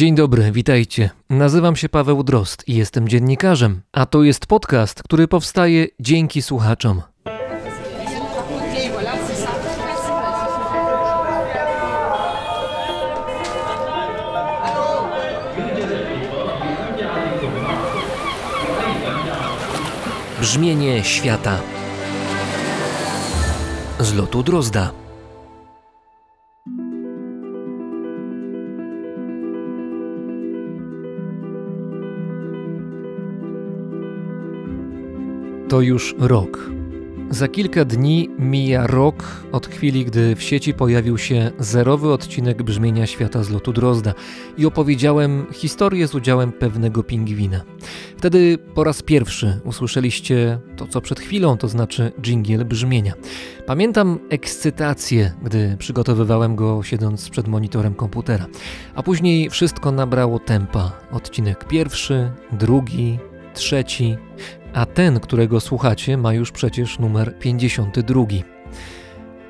Dzień dobry, witajcie. Nazywam się Paweł Drost i jestem dziennikarzem, a to jest podcast, który powstaje dzięki słuchaczom. Brzmienie świata z lotu Drozda. To już rok. Za kilka dni mija rok od chwili, gdy w sieci pojawił się zerowy odcinek brzmienia świata z lotu Drozda i opowiedziałem historię z udziałem pewnego pingwina. Wtedy po raz pierwszy usłyszeliście to, co przed chwilą, to znaczy dżingiel brzmienia. Pamiętam ekscytację, gdy przygotowywałem go siedząc przed monitorem komputera, a później wszystko nabrało tempa. Odcinek pierwszy, drugi, trzeci, a ten, którego słuchacie, ma już przecież numer 52.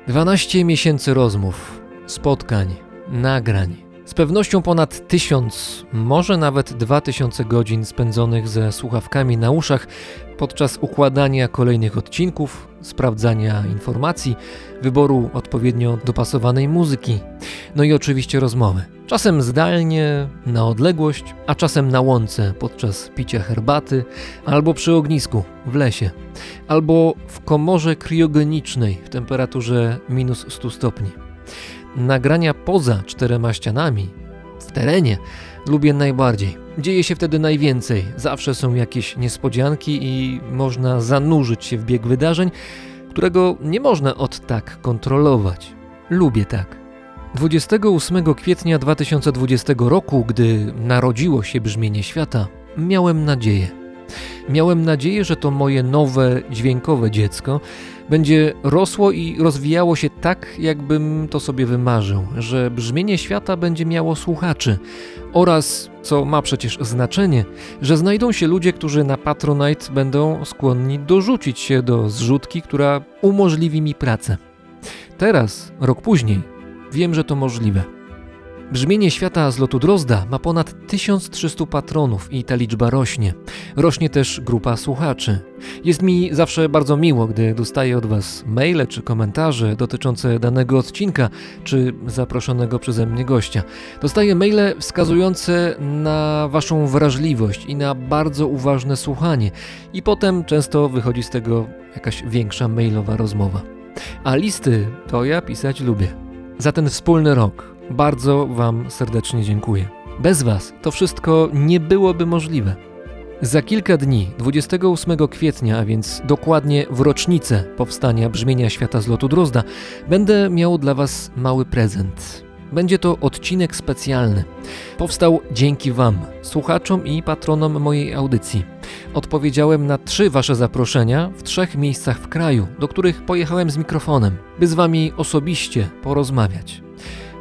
12 miesięcy rozmów, spotkań, nagrań. Z pewnością ponad tysiąc, może nawet dwa tysiące godzin spędzonych ze słuchawkami na uszach podczas układania kolejnych odcinków, sprawdzania informacji, wyboru odpowiednio dopasowanej muzyki, no i oczywiście rozmowy. Czasem zdalnie, na odległość, a czasem na łące podczas picia herbaty, albo przy ognisku w lesie, albo w komorze kriogenicznej w temperaturze minus 100 stopni. Nagrania poza czterema ścianami, w terenie, lubię najbardziej. Dzieje się wtedy najwięcej, zawsze są jakieś niespodzianki i można zanurzyć się w bieg wydarzeń, którego nie można od tak kontrolować. Lubię tak. 28 kwietnia 2020 roku, gdy narodziło się brzmienie świata, miałem nadzieję. Miałem nadzieję, że to moje nowe, dźwiękowe dziecko będzie rosło i rozwijało się tak, jakbym to sobie wymarzył, że brzmienie świata będzie miało słuchaczy oraz, co ma przecież znaczenie, że znajdą się ludzie, którzy na Patronite będą skłonni dorzucić się do zrzutki, która umożliwi mi pracę. Teraz, rok później, wiem, że to możliwe. Brzmienie świata z lotu Drozda ma ponad 1300 patronów i ta liczba rośnie. Rośnie też grupa słuchaczy. Jest mi zawsze bardzo miło, gdy dostaję od Was maile czy komentarze dotyczące danego odcinka czy zaproszonego przeze mnie gościa. Dostaję maile wskazujące na Waszą wrażliwość i na bardzo uważne słuchanie, i potem często wychodzi z tego jakaś większa mailowa rozmowa. A listy to ja pisać lubię. Za ten wspólny rok bardzo Wam serdecznie dziękuję. Bez Was to wszystko nie byłoby możliwe. Za kilka dni, 28 kwietnia, a więc dokładnie w rocznicę powstania brzmienia świata z lotu Drozda, będę miał dla Was mały prezent. Będzie to odcinek specjalny. Powstał dzięki Wam, słuchaczom i patronom mojej audycji. Odpowiedziałem na trzy Wasze zaproszenia w trzech miejscach w kraju, do których pojechałem z mikrofonem, by z Wami osobiście porozmawiać.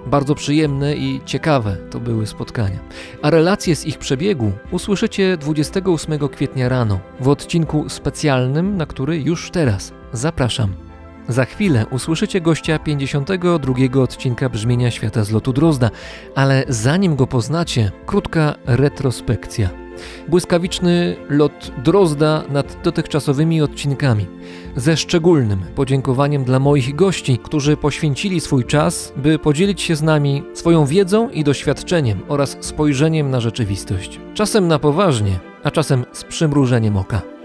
Bardzo przyjemne i ciekawe to były spotkania. A relacje z ich przebiegu usłyszycie 28 kwietnia rano w odcinku specjalnym, na który już teraz zapraszam. Za chwilę usłyszycie gościa 52 odcinka Brzmienia Świata z lotu Drozda, ale zanim go poznacie, krótka retrospekcja. Błyskawiczny lot Drozda nad dotychczasowymi odcinkami, ze szczególnym podziękowaniem dla moich gości, którzy poświęcili swój czas, by podzielić się z nami swoją wiedzą i doświadczeniem oraz spojrzeniem na rzeczywistość. Czasem na poważnie, a czasem z przymrużeniem oka.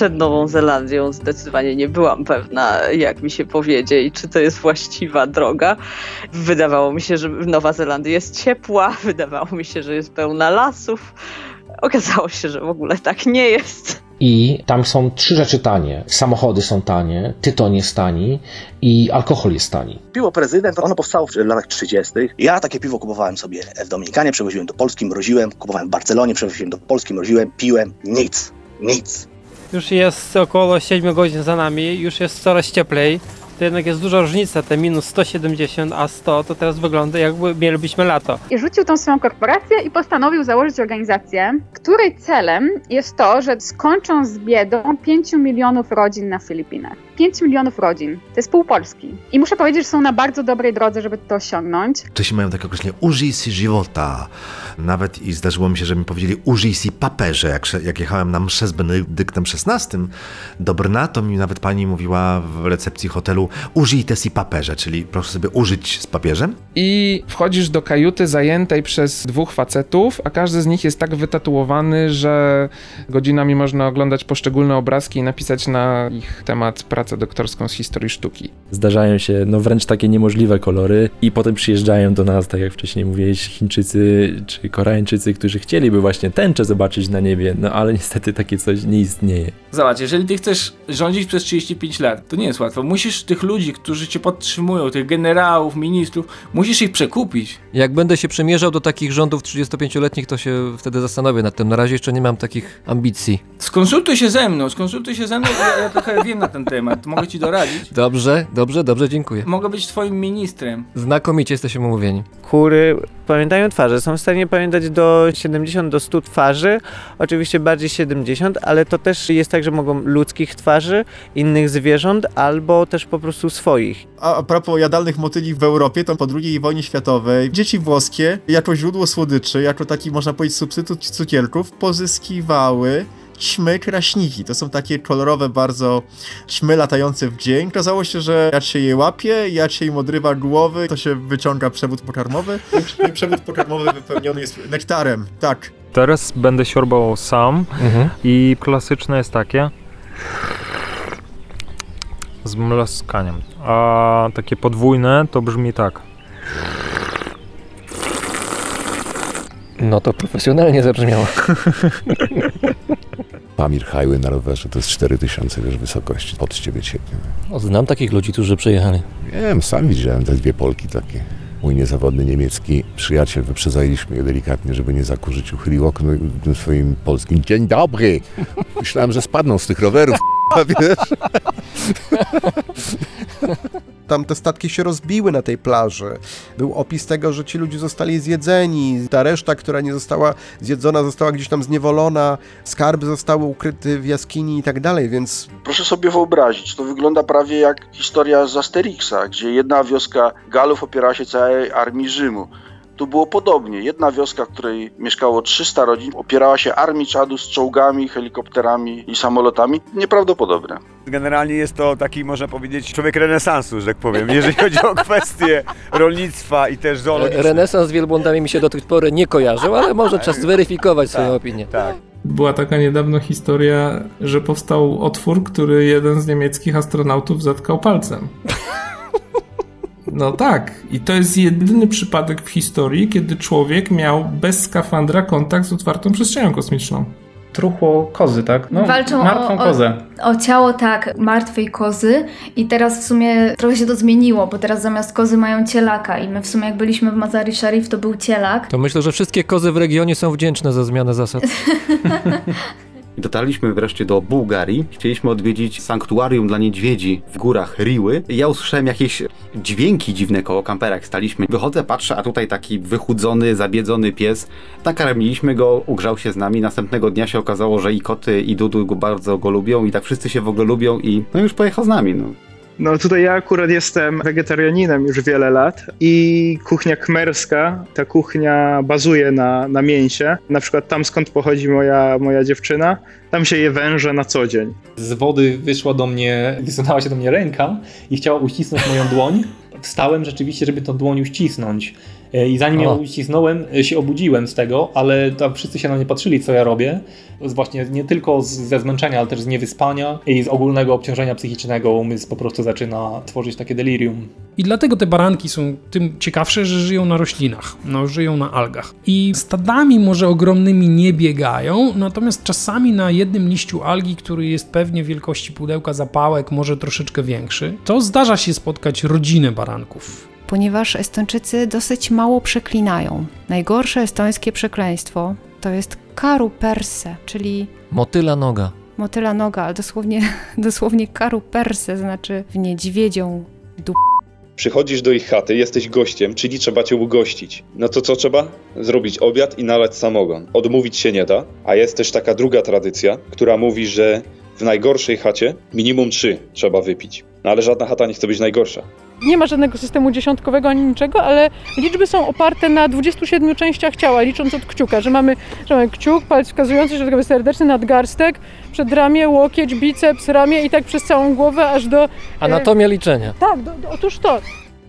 Przed Nową Zelandią zdecydowanie nie byłam pewna, jak mi się powiedzie i czy to jest właściwa droga. Wydawało mi się, że Nowa Zelandia jest ciepła, wydawało mi się, że jest pełna lasów. Okazało się, że w ogóle tak nie jest. I tam są trzy rzeczy tanie. Samochody są tanie, tytoń jest tani i alkohol jest tani. Piwo prezydent, ono powstało w latach 30. Ja takie piwo kupowałem sobie w Dominikanie, przewoziłem do Polski, mroziłem, kupowałem w Barcelonie, przewoziłem do Polski, mroziłem, piłem, nic, nic. Już jest około 7 godzin za nami, już jest coraz cieplej. to jednak jest duża różnica, te minus 170 a 100 to teraz wygląda jakby mielibyśmy lato. I rzucił tą swoją korporację i postanowił założyć organizację, której celem jest to, że skończą z biedą 5 milionów rodzin na Filipinach. 5 milionów rodzin. To jest pół Polski. I muszę powiedzieć, że są na bardzo dobrej drodze, żeby to osiągnąć. Czesi mają takie określenie użyj si żywota. Nawet i zdarzyło mi się, że mi powiedzieli użyj si paperze. Jak, jak jechałem na mszę z Benedyktem XVI do Brna, to mi nawet pani mówiła w recepcji hotelu użyj te si paperze, czyli proszę sobie użyć z papieżem. I wchodzisz do kajuty zajętej przez dwóch facetów, a każdy z nich jest tak wytatuowany, że godzinami można oglądać poszczególne obrazki i napisać na ich temat pracę doktorską z historii sztuki. Zdarzają się no wręcz takie niemożliwe kolory i potem przyjeżdżają do nas, tak jak wcześniej mówiłeś, Chińczycy czy Koreańczycy, którzy chcieliby właśnie tęczę zobaczyć na niebie, no ale niestety takie coś nie istnieje. Zobacz, jeżeli ty chcesz rządzić przez 35 lat, to nie jest łatwo. Musisz tych ludzi, którzy cię podtrzymują, tych generałów, ministrów, musisz ich przekupić. Jak będę się przymierzał do takich rządów 35-letnich, to się wtedy zastanowię nad tym. Na razie jeszcze nie mam takich ambicji. Skonsultuj się ze mną, skonsultuj się ze mną, bo ja, ja trochę wiem na ten temat, mogę ci doradzić. Dobrze, dobrze, dobrze, dziękuję. Mogę być twoim ministrem. Znakomicie jesteśmy umówieni. Kury pamiętają twarze, są w stanie pamiętać do 70 do 100 twarzy, oczywiście bardziej 70, ale to też jest tak, że mogą ludzkich twarzy, innych zwierząt albo też po prostu swoich. A, a propos jadalnych motyli w Europie, to po II wojnie światowej dzieci włoskie jako źródło słodyczy, jako taki można powiedzieć substytut cukierków pozyskiwały ćmy kraśniki. To są takie kolorowe bardzo ćmy latające w dzień. Okazało się, że jak się je łapie, jak się im odrywa głowy, to się wyciąga przewód pokarmowy. I przewód pokarmowy wypełniony jest nektarem. Tak. Teraz będę siorbał sam i klasyczne jest takie z mlaskaniem, a takie podwójne to brzmi tak. No to profesjonalnie zabrzmiało. Pamir Highway na rowerze to jest 4000 wiesz, wysokości. Pod ciebie cieknie. O, znam takich ludzi, którzy przyjechali. Wiem, sam widziałem te dwie Polki takie. Mój niezawodny niemiecki przyjaciel, wyprzedzaliśmy je delikatnie, żeby nie zakurzyć, uchylił okno i tym swoim polskim dzień dobry. Myślałem, że spadną z tych rowerów, wiesz. Tam te statki się rozbiły na tej plaży. Był opis tego, że ci ludzie zostali zjedzeni. Ta reszta, która nie została zjedzona, została gdzieś tam zniewolona. Skarby zostały ukryte w jaskini i tak dalej, więc Proszę sobie wyobrazić, to wygląda prawie jak historia z Asterixa, gdzie jedna wioska Galów opierała się całej armii Rzymu. Tu było podobnie. Jedna wioska, w której mieszkało 300 rodzin, opierała się armii czadu z czołgami, helikopterami i samolotami. Nieprawdopodobne. Generalnie jest to taki, można powiedzieć, człowiek renesansu, że tak powiem, jeżeli chodzi o kwestie rolnictwa i też zoologiczne. Renesans z wielbłądami mi się do tej pory nie kojarzył, ale może czas zweryfikować swoją opinię. Tak. Była taka niedawno historia, że powstał otwór, który jeden z niemieckich astronautów zatkał palcem. No tak, i to jest jedyny przypadek w historii, kiedy człowiek miał bez skafandra kontakt z otwartą przestrzenią kosmiczną. Truchło kozy, tak? No, Walczą martwą o, kozę. O, o ciało, tak, martwej kozy i teraz w sumie trochę się to zmieniło, bo teraz zamiast kozy mają cielaka i my w sumie jak byliśmy w Mazari Sharif to był cielak. To myślę, że wszystkie kozy w regionie są wdzięczne za zmianę zasad. Dotarliśmy wreszcie do Bułgarii. Chcieliśmy odwiedzić sanktuarium dla niedźwiedzi w górach Riły. Ja usłyszałem jakieś dźwięki dziwne koło kampera, jak staliśmy. Wychodzę, patrzę, a tutaj taki wychudzony, zabiedzony pies. Nakarmiliśmy go, ugrzał się z nami. Następnego dnia się okazało, że i koty, i Dudu go bardzo go lubią i tak wszyscy się w ogóle lubią i no już pojechał z nami. No. No tutaj ja akurat jestem wegetarianinem już wiele lat i kuchnia kmerska, ta kuchnia bazuje na, na mięsie. Na przykład tam skąd pochodzi moja, moja dziewczyna, tam się je węże na co dzień. Z wody wyszła do mnie, wysunęła się do mnie ręka i chciała uścisnąć moją dłoń. Wstałem rzeczywiście, żeby tą dłoń uścisnąć. E, I zanim ją O. uścisnąłem, e, się obudziłem z tego, ale tam wszyscy się na mnie patrzyli, co ja robię. Z właśnie nie tylko z, ze zmęczenia, ale też z niewyspania i z ogólnego obciążenia psychicznego. Umysł po prostu zaczyna tworzyć takie delirium. I dlatego te baranki są tym ciekawsze, że żyją na roślinach, no, żyją na algach. I stadami może ogromnymi nie biegają, natomiast czasami na jednym liściu algi, który jest pewnie wielkości pudełka zapałek, może troszeczkę większy, to zdarza się spotkać rodzinę baranków. Ponieważ Estończycy dosyć mało przeklinają. Najgorsze estońskie przekleństwo to jest karu perse, czyli Motyla noga. motyla noga, ale dosłownie, dosłownie karu perse, znaczy w niedźwiedzią dup. Przychodzisz do ich chaty, jesteś gościem, czyli trzeba cię ugościć. No to co trzeba? Zrobić obiad i nalać samogon. Odmówić się nie da, a jest też taka druga tradycja, która mówi, że w najgorszej chacie minimum trzy trzeba wypić. No ale żadna chata nie chce być najgorsza. Nie ma żadnego systemu dziesiątkowego ani niczego, ale liczby są oparte na 27 częściach ciała, licząc od kciuka, że mamy, że mamy kciuk, palec wskazujący, środkowy serdeczny, nadgarstek, przedramię, łokieć, biceps, ramię i tak przez całą głowę aż do... e, Anatomia liczenia. Tak, do, do, otóż to.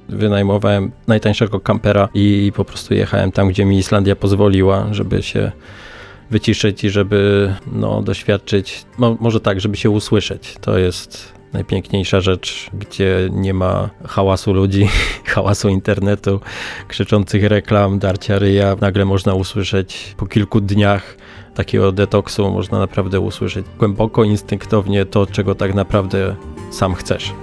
Wynajmowałem najtańszego kampera i po prostu jechałem tam, gdzie mi Islandia pozwoliła, żeby się wyciszyć i żeby no, doświadczyć, mo, może tak, żeby się usłyszeć. To jest najpiękniejsza rzecz, gdzie nie ma hałasu ludzi, hałasu internetu, krzyczących reklam, darcia ryja. Nagle można usłyszeć po kilku dniach takiego detoksu, można naprawdę usłyszeć głęboko, instynktownie to, czego tak naprawdę sam chcesz.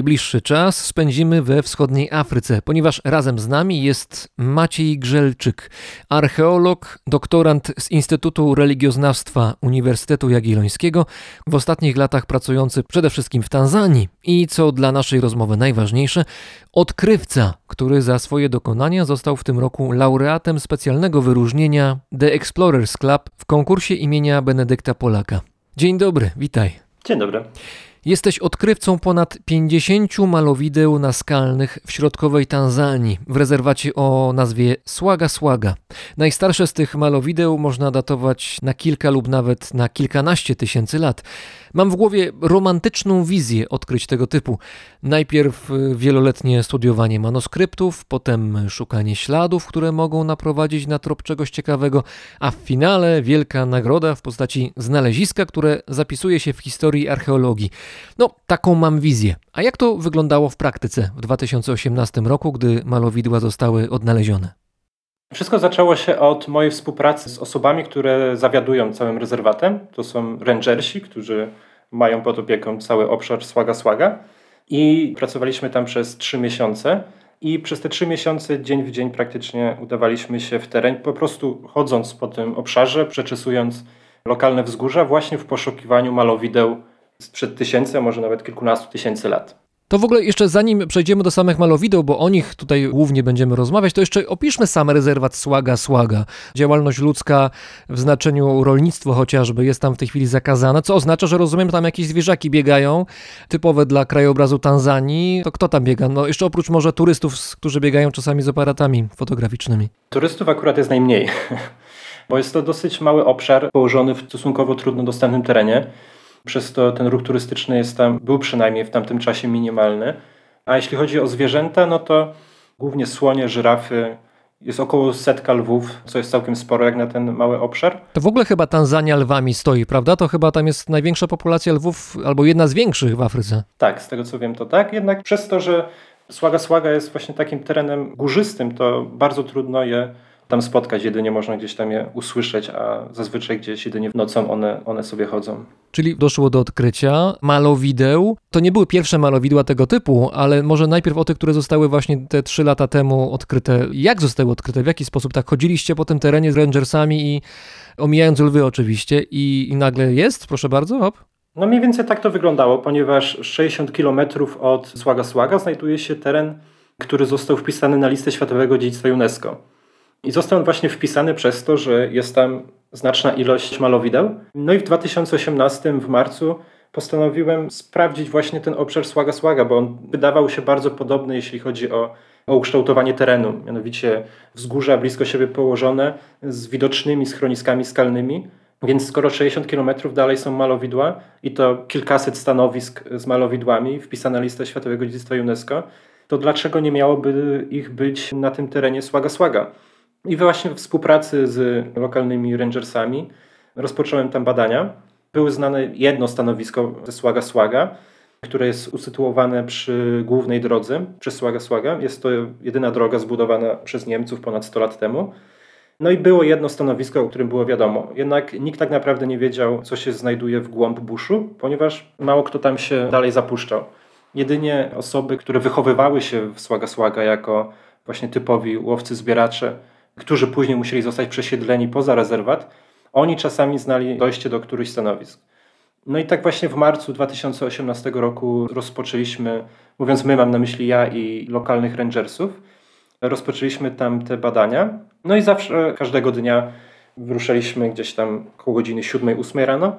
Najbliższy czas spędzimy we wschodniej Afryce, ponieważ razem z nami jest Maciej Grzelczyk, archeolog, doktorant z Instytutu Religioznawstwa Uniwersytetu Jagiellońskiego, w ostatnich latach pracujący przede wszystkim w Tanzanii i, co dla naszej rozmowy najważniejsze, odkrywca, który za swoje dokonania został w tym roku laureatem specjalnego wyróżnienia The Explorers Club w konkursie imienia Benedykta Polaka. Dzień dobry, witaj. Dzień dobry. Jesteś odkrywcą ponad 50 malowideł naskalnych w środkowej Tanzanii, w rezerwacie o nazwie Słaga Słaga. Najstarsze z tych malowideł można datować na kilka lub nawet na kilkanaście tysięcy lat. Mam w głowie romantyczną wizję odkryć tego typu. Najpierw y, wieloletnie studiowanie manuskryptów, potem szukanie śladów, które mogą naprowadzić na trop czegoś ciekawego, a w finale wielka nagroda w postaci znaleziska, które zapisuje się w historii archeologii. No, taką mam wizję. A jak to wyglądało w praktyce w 2018 roku, gdy malowidła zostały odnalezione? Wszystko zaczęło się od mojej współpracy z osobami, które zawiadują całym rezerwatem. To są rangersi, którzy mają pod opieką cały obszar Słaga Słaga. I pracowaliśmy tam przez trzy miesiące. I przez te trzy miesiące, dzień w dzień, praktycznie udawaliśmy się w teren, po prostu chodząc po tym obszarze, przeczesując lokalne wzgórza, właśnie w poszukiwaniu malowideł sprzed tysięcy, a może nawet kilkunastu tysięcy lat. To w ogóle jeszcze zanim przejdziemy do samych malowideł, bo o nich tutaj głównie będziemy rozmawiać, to jeszcze opiszmy sam rezerwat Słaga Słaga. Działalność ludzka w znaczeniu rolnictwo chociażby jest tam w tej chwili zakazana, co oznacza, że rozumiem, tam jakieś zwierzaki biegają, typowe dla krajobrazu Tanzanii. To kto tam biega? No jeszcze oprócz może turystów, którzy biegają czasami z aparatami fotograficznymi. Turystów akurat jest najmniej, bo jest to dosyć mały obszar położony w stosunkowo trudno dostępnym terenie. Przez to ten ruch turystyczny jest tam, był przynajmniej w tamtym czasie minimalny. A jeśli chodzi o zwierzęta, no to głównie słonie, żyrafy, jest około setka lwów, co jest całkiem sporo jak na ten mały obszar. To w ogóle chyba Tanzania lwami stoi, prawda? To chyba tam jest największa populacja lwów, albo jedna z większych w Afryce. Tak, z tego co wiem to tak. Jednak przez to, że Słaga Słaga jest właśnie takim terenem górzystym, to bardzo trudno je tam spotkać, jedynie można gdzieś tam je usłyszeć, a zazwyczaj gdzieś jedynie nocą one, one sobie chodzą. Czyli doszło do odkrycia malowideł. To nie były pierwsze malowidła tego typu, ale może najpierw o tych, które zostały właśnie te trzy lata temu odkryte. Jak zostały odkryte? W jaki sposób? Tak chodziliście po tym terenie z rangersami i omijając lwy oczywiście i, i nagle jest? Proszę bardzo, hop. No mniej więcej tak to wyglądało, ponieważ 60 km od Słaga Słaga znajduje się teren, który został wpisany na listę Światowego Dziedzictwa UNESCO. I został on właśnie wpisany przez to, że jest tam znaczna ilość malowideł. No i w 2018 w marcu postanowiłem sprawdzić właśnie ten obszar Słaga Słaga, bo on wydawał się bardzo podobny, jeśli chodzi o, o ukształtowanie terenu. Mianowicie wzgórza blisko siebie położone z widocznymi schroniskami skalnymi. Więc skoro 60 km dalej są malowidła i to kilkaset stanowisk z malowidłami wpisane na listę Światowego Dziedzictwa UNESCO, to dlaczego nie miałoby ich być na tym terenie Słaga Słaga? I właśnie w współpracy z lokalnymi rangersami rozpocząłem tam badania. Były znane jedno stanowisko ze Słaga Słaga, które jest usytuowane przy głównej drodze przez Słaga Słaga. Jest to jedyna droga zbudowana przez Niemców ponad 100 lat temu. No i było jedno stanowisko, o którym było wiadomo. Jednak nikt tak naprawdę nie wiedział, co się znajduje w głąb buszu, ponieważ mało kto tam się dalej zapuszczał. Jedynie osoby, które wychowywały się w Słaga Słaga jako właśnie typowi łowcy-zbieracze, którzy później musieli zostać przesiedleni poza rezerwat, oni czasami znali dojście do którychś stanowisk. No i tak właśnie w marcu 2018 roku rozpoczęliśmy, mówiąc my, mam na myśli ja i lokalnych rangersów, rozpoczęliśmy tam te badania. No i zawsze, każdego dnia wyruszaliśmy gdzieś tam koło godziny 7-8 rano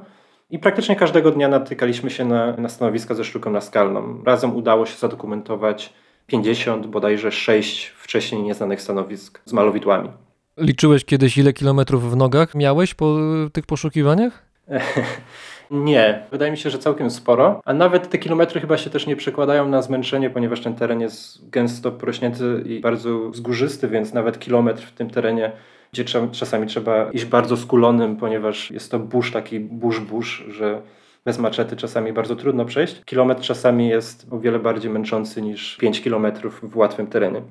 i praktycznie każdego dnia natykaliśmy się na, na stanowiska ze sztuką naskalną. Razem udało się zadokumentować 50, bodajże 6 wcześniej nieznanych stanowisk z malowidłami. Liczyłeś kiedyś, ile kilometrów w nogach miałeś po tych poszukiwaniach? Nie, wydaje mi się, że całkiem sporo, a nawet te kilometry chyba się też nie przekładają na zmęczenie, ponieważ ten teren jest gęsto porośnięty i bardzo wzgórzysty, więc nawet kilometr w tym terenie, gdzie czasami trzeba iść bardzo skulonym, ponieważ jest to burz, taki burz-burz, że bez maczety czasami bardzo trudno przejść. Kilometr czasami jest o wiele bardziej męczący niż 5 kilometrów w łatwym terenie.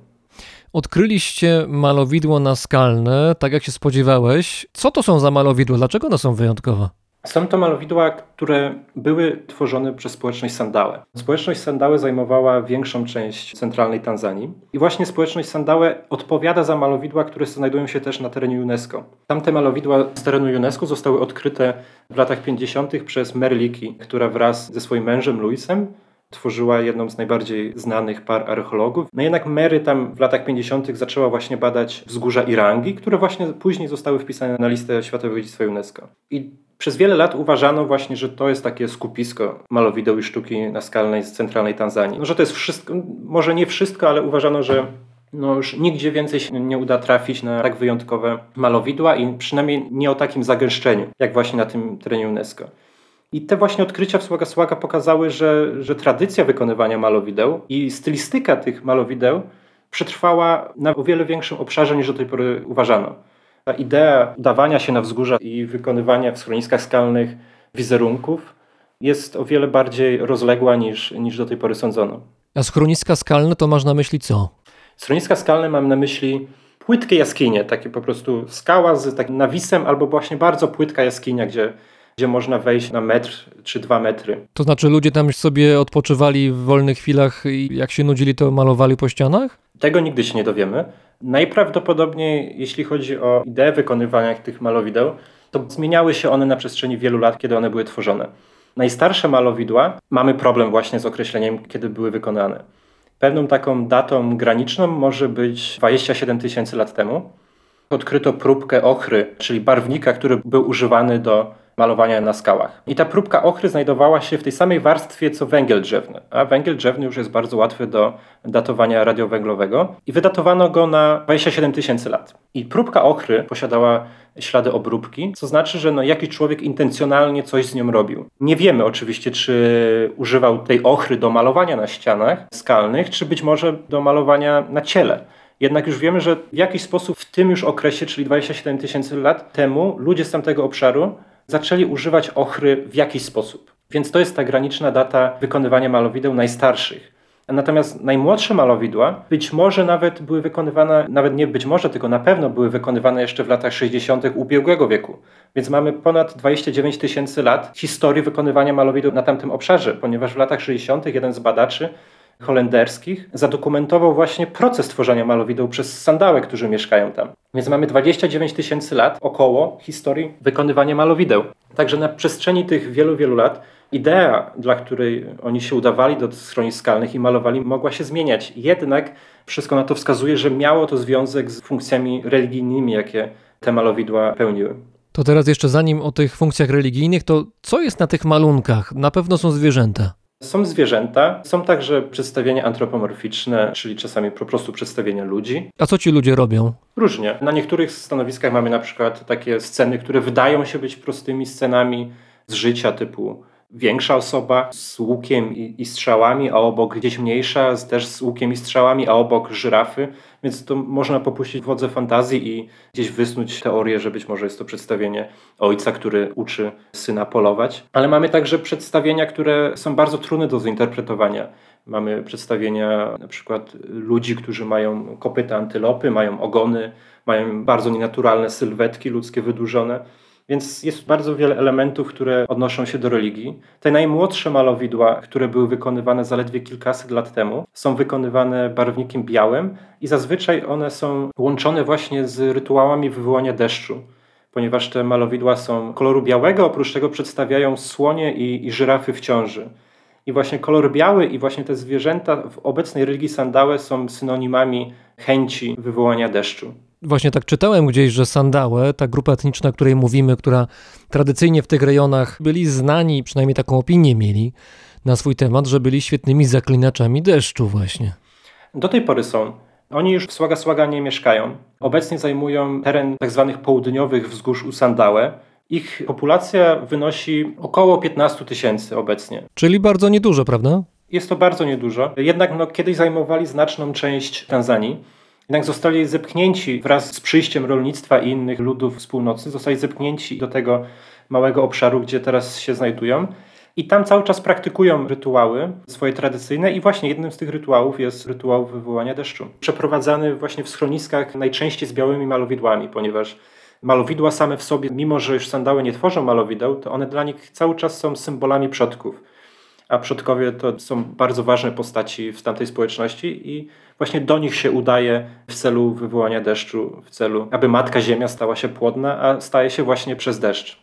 Odkryliście malowidło naskalne, tak jak się spodziewałeś. Co to są za malowidła? Dlaczego one są wyjątkowe? Są to malowidła, które były tworzone przez społeczność Sandałe. Społeczność Sandałe zajmowała większą część centralnej Tanzanii i właśnie społeczność Sandałe odpowiada za malowidła, które znajdują się też na terenie UNESCO. Tamte malowidła z terenu UNESCO zostały odkryte w latach 50. przez Merliki, która wraz ze swoim mężem Luisem tworzyła jedną z najbardziej znanych par archeologów. No jednak Mary tam w latach 50. zaczęła właśnie badać wzgórza Irangi, które właśnie później zostały wpisane na listę Światowego Dziedzictwa UNESCO. I przez wiele lat uważano właśnie, że to jest takie skupisko malowideł i sztuki naskalnej z centralnej Tanzanii. No, że to jest wszystko, może nie wszystko, ale uważano, że no już nigdzie więcej się nie uda trafić na tak wyjątkowe malowidła i przynajmniej nie o takim zagęszczeniu, jak właśnie na tym terenie UNESCO. I te właśnie odkrycia w Słaga Słaga pokazały, że, że tradycja wykonywania malowideł i stylistyka tych malowideł przetrwała na o wiele większym obszarze niż do tej pory uważano. Ta idea dawania się na wzgórza i wykonywania w schroniskach skalnych wizerunków jest o wiele bardziej rozległa niż, niż do tej pory sądzono. A schroniska skalne to masz na myśli co? Schroniska skalne mam na myśli płytkie jaskinie, takie po prostu skała z takim nawisem albo właśnie bardzo płytka jaskinia, gdzie gdzie można wejść na metr czy dwa metry. To znaczy ludzie tam sobie odpoczywali w wolnych chwilach i jak się nudzili, to malowali po ścianach? Tego nigdy się nie dowiemy. Najprawdopodobniej, jeśli chodzi o ideę wykonywania tych malowideł, to zmieniały się one na przestrzeni wielu lat, kiedy one były tworzone. Najstarsze malowidła mamy problem właśnie z określeniem, kiedy były wykonane. Pewną taką datą graniczną może być 27 tysięcy lat temu. Odkryto próbkę ochry, czyli barwnika, który był używany do malowania na skałach. I ta próbka ochry znajdowała się w tej samej warstwie co węgiel drzewny, a węgiel drzewny już jest bardzo łatwy do datowania radiowęglowego i wydatowano go na 27 tysięcy lat. I próbka ochry posiadała ślady obróbki, co znaczy, że no jakiś człowiek intencjonalnie coś z nią robił. Nie wiemy oczywiście, czy używał tej ochry do malowania na ścianach skalnych, czy być może do malowania na ciele. Jednak już wiemy, że w jakiś sposób w tym już okresie, czyli 27 tysięcy lat temu, ludzie z tamtego obszaru zaczęli używać ochry w jakiś sposób. Więc to jest ta graniczna data wykonywania malowideł najstarszych. Natomiast najmłodsze malowidła być może nawet były wykonywane, nawet nie być może, tylko na pewno były wykonywane jeszcze w latach 60. ubiegłego wieku. Więc mamy ponad 29 tysięcy lat historii wykonywania malowideł na tamtym obszarze, ponieważ w latach 60. jeden z badaczy holenderskich zadokumentował właśnie proces tworzenia malowideł przez sandałe, którzy mieszkają tam. Więc mamy 29 tysięcy lat około historii wykonywania malowideł. Także na przestrzeni tych wielu, wielu lat idea, dla której oni się udawali do schronisk skalnych i malowali, mogła się zmieniać. Jednak wszystko na to wskazuje, że miało to związek z funkcjami religijnymi, jakie te malowidła pełniły. To teraz jeszcze zanim o tych funkcjach religijnych, to co jest na tych malunkach? Na pewno są zwierzęta. Są zwierzęta, są także przedstawienia antropomorficzne, czyli czasami po prostu przedstawienia ludzi. A co ci ludzie robią? Różnie. Na niektórych stanowiskach mamy na przykład takie sceny, które wydają się być prostymi scenami z życia typu większa osoba z łukiem i, i, strzałami, a obok gdzieś mniejsza też z łukiem i strzałami, a obok żyrafy. Więc to można popuścić wodze fantazji i gdzieś wysnuć teorię, że być może jest to przedstawienie ojca, który uczy syna polować. Ale mamy także przedstawienia, które są bardzo trudne do zinterpretowania. Mamy przedstawienia na przykład ludzi, którzy mają kopyta antylopy, mają ogony, mają bardzo nienaturalne sylwetki ludzkie wydłużone. Więc jest bardzo wiele elementów, które odnoszą się do religii. Te najmłodsze malowidła, które były wykonywane zaledwie kilkaset lat temu, są wykonywane barwnikiem białym i zazwyczaj one są łączone właśnie z rytuałami wywołania deszczu. Ponieważ te malowidła są koloru białego, oprócz tego przedstawiają słonie i, i żyrafy w ciąży. I właśnie kolor biały i właśnie te zwierzęta w obecnej religii Sandałe są synonimami chęci wywołania deszczu. Właśnie tak czytałem gdzieś, że Sandałe, ta grupa etniczna, o której mówimy, która tradycyjnie w tych rejonach byli znani, przynajmniej taką opinię mieli na swój temat, że byli świetnymi zaklinaczami deszczu właśnie. Do tej pory są. Oni już w Słaga Słaga nie mieszkają. Obecnie zajmują teren tzw. południowych wzgórz Usandałe. Ich populacja wynosi około 15 tysięcy obecnie. Czyli bardzo niedużo, prawda? Jest to bardzo niedużo. Jednak no, kiedyś zajmowali znaczną część Tanzanii. Jednak zostali zepchnięci wraz z przyjściem rolnictwa i innych ludów z północy, zostali zepchnięci do tego małego obszaru, gdzie teraz się znajdują. I tam cały czas praktykują rytuały swoje tradycyjne i właśnie jednym z tych rytuałów jest rytuał wywołania deszczu. Przeprowadzany właśnie w schroniskach najczęściej z białymi malowidłami, ponieważ malowidła same w sobie, mimo że już sandały nie tworzą malowideł, to one dla nich cały czas są symbolami przodków. A przodkowie to są bardzo ważne postaci w tamtej społeczności i właśnie do nich się udaje w celu wywołania deszczu, w celu, aby Matka Ziemia stała się płodna, a staje się właśnie przez deszcz.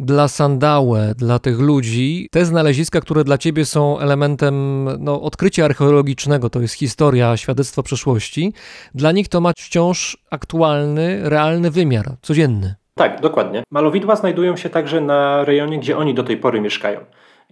Dla Sandałę, dla tych ludzi, te znaleziska, które dla ciebie są elementem no, odkrycia archeologicznego, to jest historia, świadectwo przeszłości, dla nich to ma wciąż aktualny, realny wymiar, codzienny. Tak, dokładnie. Malowidła znajdują się także na rejonie, gdzie oni do tej pory mieszkają.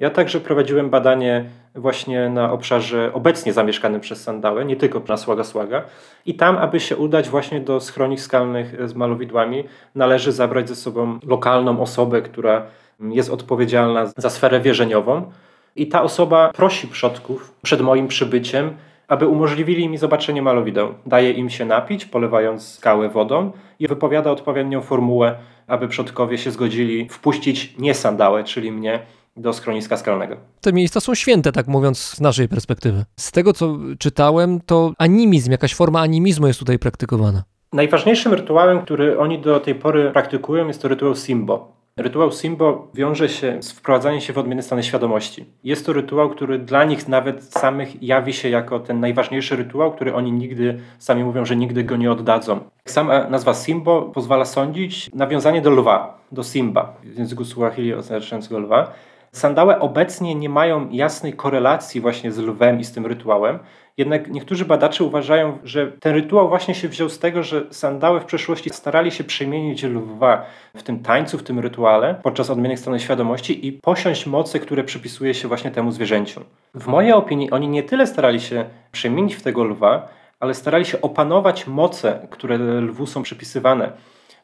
Ja także prowadziłem badanie właśnie na obszarze obecnie zamieszkanym przez Sandałę, nie tylko na Słaga Słaga. I tam, aby się udać właśnie do schronik skalnych z malowidłami, należy zabrać ze sobą lokalną osobę, która jest odpowiedzialna za sferę wierzeniową. I ta osoba prosi przodków przed moim przybyciem, aby umożliwili mi zobaczenie malowideł. Daje im się napić, polewając skałę wodą i wypowiada odpowiednią formułę, aby przodkowie się zgodzili wpuścić nie sandałę, czyli mnie, do schroniska skalnego. Te miejsca są święte, tak mówiąc z naszej perspektywy. Z tego, co czytałem, to animizm, jakaś forma animizmu jest tutaj praktykowana. Najważniejszym rytuałem, który oni do tej pory praktykują, jest to rytuał Simbo. Rytuał Simbo wiąże się z wprowadzaniem się w odmienne stany świadomości. Jest to rytuał, który dla nich nawet samych jawi się jako ten najważniejszy rytuał, który oni nigdy, sami mówią, że nigdy go nie oddadzą. Sama nazwa Simbo pozwala sądzić nawiązanie do lwa, do Simba, w języku Suahili oznaczającego lwa. Sandałe obecnie nie mają jasnej korelacji właśnie z lwem i z tym rytuałem, jednak niektórzy badacze uważają, że ten rytuał właśnie się wziął z tego, że sandałe w przeszłości starali się przemienić lwa w tym tańcu, w tym rytuale podczas odmiennych stanów świadomości i posiąść moce, które przypisuje się właśnie temu zwierzęciu. W mojej opinii oni nie tyle starali się przemienić w tego lwa, ale starali się opanować moce, które lwu są przypisywane,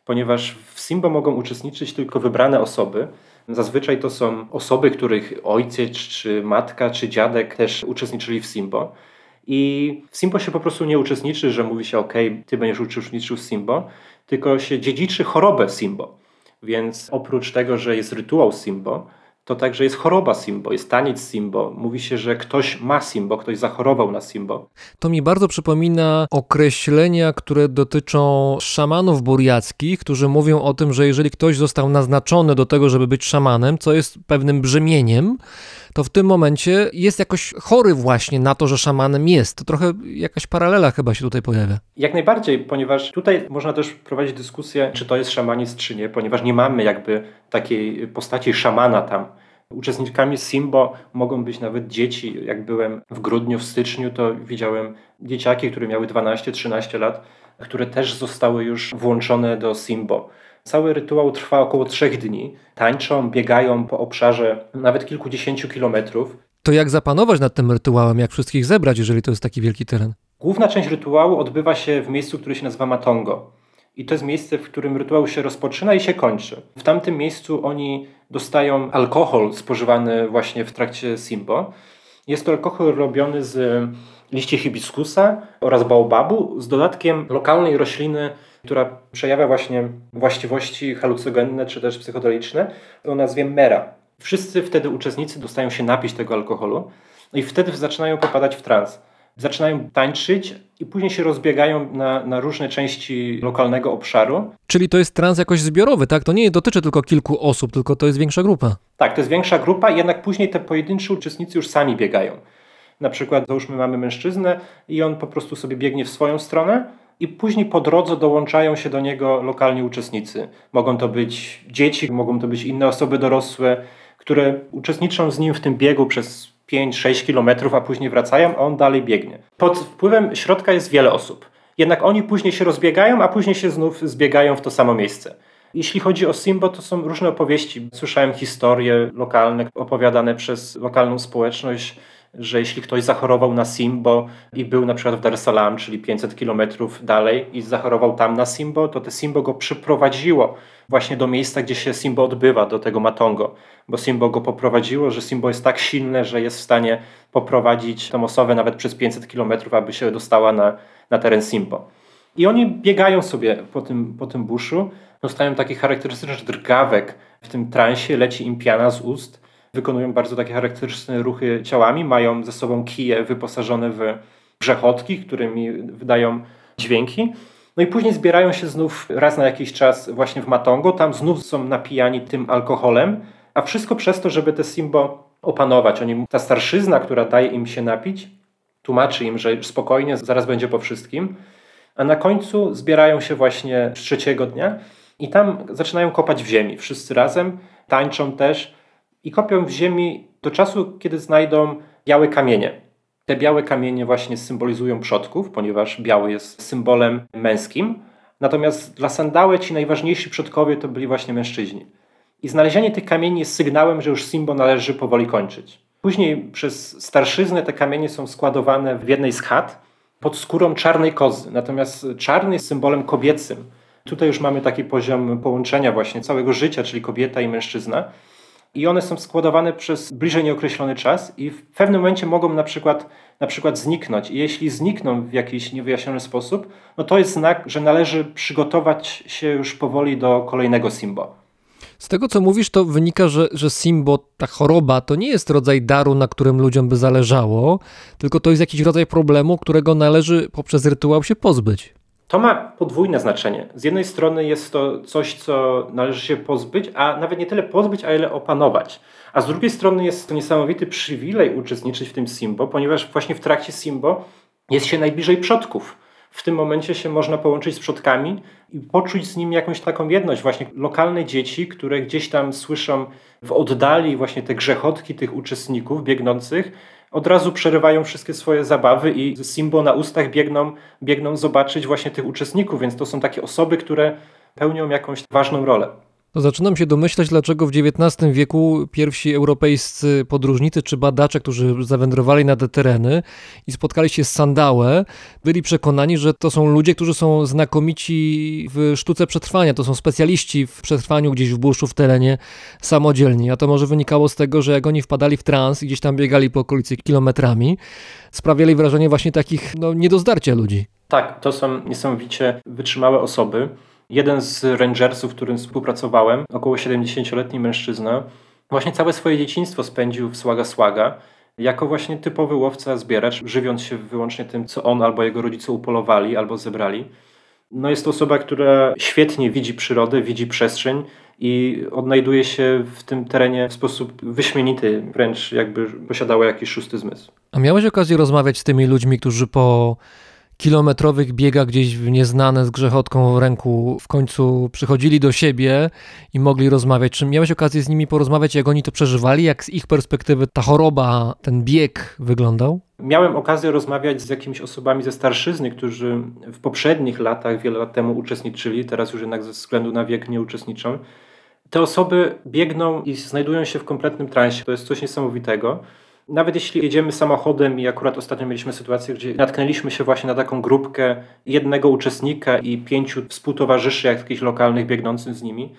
ponieważ w Simbo mogą uczestniczyć tylko wybrane osoby, Zazwyczaj to są osoby, których ojciec, czy matka, czy dziadek też uczestniczyli w Simbo. I w Simbo się po prostu nie uczestniczy, że mówi się, ok, ty będziesz uczestniczył w Simbo, tylko się dziedziczy chorobę Simbo. Więc oprócz tego, że jest rytuał Simbo, to także jest choroba Simbo, jest taniec Simbo. Mówi się, że ktoś ma Simbo, ktoś zachorował na Simbo. To mi bardzo przypomina określenia, które dotyczą szamanów buriackich, którzy mówią o tym, że jeżeli ktoś został naznaczony do tego, żeby być szamanem, co jest pewnym brzemieniem, to w tym momencie jest jakoś chory właśnie na to, że szamanem jest. To trochę jakaś paralela chyba się tutaj pojawia. Jak najbardziej, ponieważ tutaj można też prowadzić dyskusję, czy to jest szamanizm, czy nie, ponieważ nie mamy jakby takiej postaci szamana tam. Uczestnikami Simbo mogą być nawet dzieci. Jak byłem w grudniu, w styczniu, to widziałem dzieciaki, które miały 12-13 lat, które też zostały już włączone do Simbo. Cały rytuał trwa około trzech dni. Tańczą, biegają po obszarze nawet kilkudziesięciu kilometrów. To jak zapanować nad tym rytuałem, jak wszystkich zebrać, jeżeli to jest taki wielki teren? Główna część rytuału odbywa się w miejscu, które się nazywa Matongo. I to jest miejsce, w którym rytuał się rozpoczyna i się kończy. W tamtym miejscu oni dostają alkohol spożywany właśnie w trakcie Simbo. Jest to alkohol robiony z liści hibiskusa oraz baobabu z dodatkiem lokalnej rośliny, która przejawia właśnie właściwości halucynogenne czy też psychodeliczne o nazwie mera. Wszyscy wtedy uczestnicy dostają się napić tego alkoholu i wtedy zaczynają popadać w trans zaczynają tańczyć i później się rozbiegają na, na różne części lokalnego obszaru. Czyli to jest trans jakoś zbiorowy, tak? To nie dotyczy tylko kilku osób, tylko to jest większa grupa. Tak, to jest większa grupa, jednak później te pojedynczy uczestnicy już sami biegają. Na przykład, załóżmy, mamy mężczyznę i on po prostu sobie biegnie w swoją stronę, i później po drodze dołączają się do niego lokalni uczestnicy. Mogą to być dzieci, mogą to być inne osoby dorosłe, które uczestniczą z nim w tym biegu przez 5-6 kilometrów, a później wracają, a on dalej biegnie. Pod wpływem środka jest wiele osób. Jednak oni później się rozbiegają, a później się znów zbiegają w to samo miejsce. Jeśli chodzi o Simbo, to są różne opowieści. Słyszałem historie lokalne opowiadane przez lokalną społeczność, że jeśli ktoś zachorował na Simbo i był na przykład w Dar es Salaam, czyli 500 kilometrów dalej i zachorował tam na Simbo, to te Simbo go przyprowadziło właśnie do miejsca, gdzie się Simbo odbywa, do tego Matongo, bo Simbo go poprowadziło, że Simbo jest tak silne, że jest w stanie poprowadzić tą osobę nawet przez 500 kilometrów, aby się dostała na, na teren Simbo. I oni biegają sobie po tym, po tym buszu, dostają taki charakterystyczny drgawek w tym transie, leci im piana z ust, wykonują bardzo takie charakterystyczne ruchy ciałami, mają ze sobą kije wyposażone w grzechotki, którymi wydają dźwięki. No i później zbierają się znów raz na jakiś czas właśnie w Matongo, tam znów są napijani tym alkoholem, a wszystko przez to, żeby te Simbo opanować. Oni, ta starszyzna, która daje im się napić, tłumaczy im, że spokojnie, zaraz będzie po wszystkim, a na końcu zbierają się właśnie trzeciego dnia i tam zaczynają kopać w ziemi. Wszyscy razem tańczą też i kopią w ziemi do czasu, kiedy znajdą białe kamienie. Te białe kamienie właśnie symbolizują przodków, ponieważ biały jest symbolem męskim. Natomiast dla Sandały ci najważniejsi przodkowie to byli właśnie mężczyźni. I znalezienie tych kamieni jest sygnałem, że już Simbo należy powoli kończyć. Później przez starszyznę te kamienie są składowane w jednej z chat pod skórą czarnej kozy. Natomiast czarny jest symbolem kobiecym. Tutaj już mamy taki poziom połączenia właśnie całego życia, czyli kobieta i mężczyzna. I one są składowane przez bliżej nieokreślony czas i w pewnym momencie mogą na przykład, na przykład zniknąć. I jeśli znikną w jakiś niewyjaśniony sposób, no to jest znak, że należy przygotować się już powoli do kolejnego Simbo. Z tego, co mówisz, to wynika, że, że Simbo, ta choroba, to nie jest rodzaj daru, na którym ludziom by zależało, tylko to jest jakiś rodzaj problemu, którego należy poprzez rytuał się pozbyć. To ma podwójne znaczenie. Z jednej strony jest to coś, co należy się pozbyć, a nawet nie tyle pozbyć, a ile opanować. A z drugiej strony jest to niesamowity przywilej uczestniczyć w tym Simbo, ponieważ właśnie w trakcie Simbo jest się najbliżej przodków. W tym momencie się można połączyć z przodkami i poczuć z nimi jakąś taką jedność. Właśnie lokalne dzieci, które gdzieś tam słyszą w oddali właśnie te grzechotki tych uczestników biegnących, od razu przerywają wszystkie swoje zabawy i z Simbo na ustach biegną, biegną zobaczyć właśnie tych uczestników, więc to są takie osoby, które pełnią jakąś ważną rolę. To zaczynam się domyślać, dlaczego w XIX wieku pierwsi europejscy podróżnicy czy badacze, którzy zawędrowali na te tereny i spotkali się z Sandałę, byli przekonani, że to są ludzie, którzy są znakomici w sztuce przetrwania. To są specjaliści w przetrwaniu gdzieś w buszu, w terenie samodzielnie. A to może wynikało z tego, że jak oni wpadali w trans i gdzieś tam biegali po okolicy kilometrami, sprawiali wrażenie właśnie takich no, nie ludzi. Tak, to są niesamowicie wytrzymałe osoby. Jeden z rangersów, którym współpracowałem, około 70-letni mężczyzna, właśnie całe swoje dzieciństwo spędził w Słaga Słaga jako właśnie typowy łowca, zbieracz, żywiąc się wyłącznie tym, co on albo jego rodzice upolowali albo zebrali. No jest to osoba, która świetnie widzi przyrodę, widzi przestrzeń i odnajduje się w tym terenie w sposób wyśmienity, wręcz jakby posiadała jakiś szósty zmysł. A miałeś okazję rozmawiać z tymi ludźmi, którzy po kilometrowych biegach gdzieś w nieznane z grzechotką w ręku w końcu przychodzili do siebie i mogli rozmawiać. Czy miałeś okazję z nimi porozmawiać, jak oni to przeżywali, jak z ich perspektywy ta choroba, ten bieg wyglądał? Miałem okazję rozmawiać z jakimiś osobami ze starszyzny, którzy w poprzednich latach, wiele lat temu uczestniczyli, teraz już jednak ze względu na wiek nie uczestniczą. Te osoby biegną i znajdują się w kompletnym transie. To jest coś niesamowitego. Nawet jeśli jedziemy samochodem i akurat ostatnio mieliśmy sytuację, gdzie natknęliśmy się właśnie na taką grupkę jednego uczestnika i pięciu współtowarzyszy jakichś lokalnych biegnących z nimi,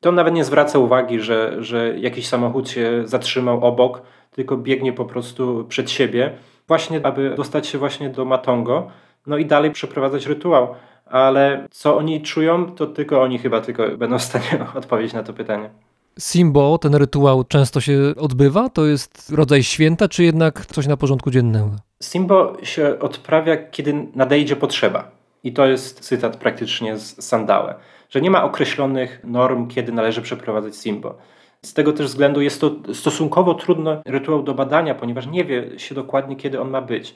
to on nawet nie zwraca uwagi, że, że jakiś samochód się zatrzymał obok, tylko biegnie po prostu przed siebie, właśnie aby dostać się właśnie do Matongo, no i dalej przeprowadzać rytuał. Ale co oni czują, to tylko oni chyba tylko będą w stanie odpowiedzieć na to pytanie. Simbo, ten rytuał często się odbywa? To jest rodzaj święta, czy jednak coś na porządku dziennego? Simbo się odprawia, kiedy nadejdzie potrzeba. I to jest cytat praktycznie z Sandałe, że nie ma określonych norm, kiedy należy przeprowadzać Simbo. Z tego też względu jest to stosunkowo trudny rytuał do badania, ponieważ nie wie się dokładnie, kiedy on ma być.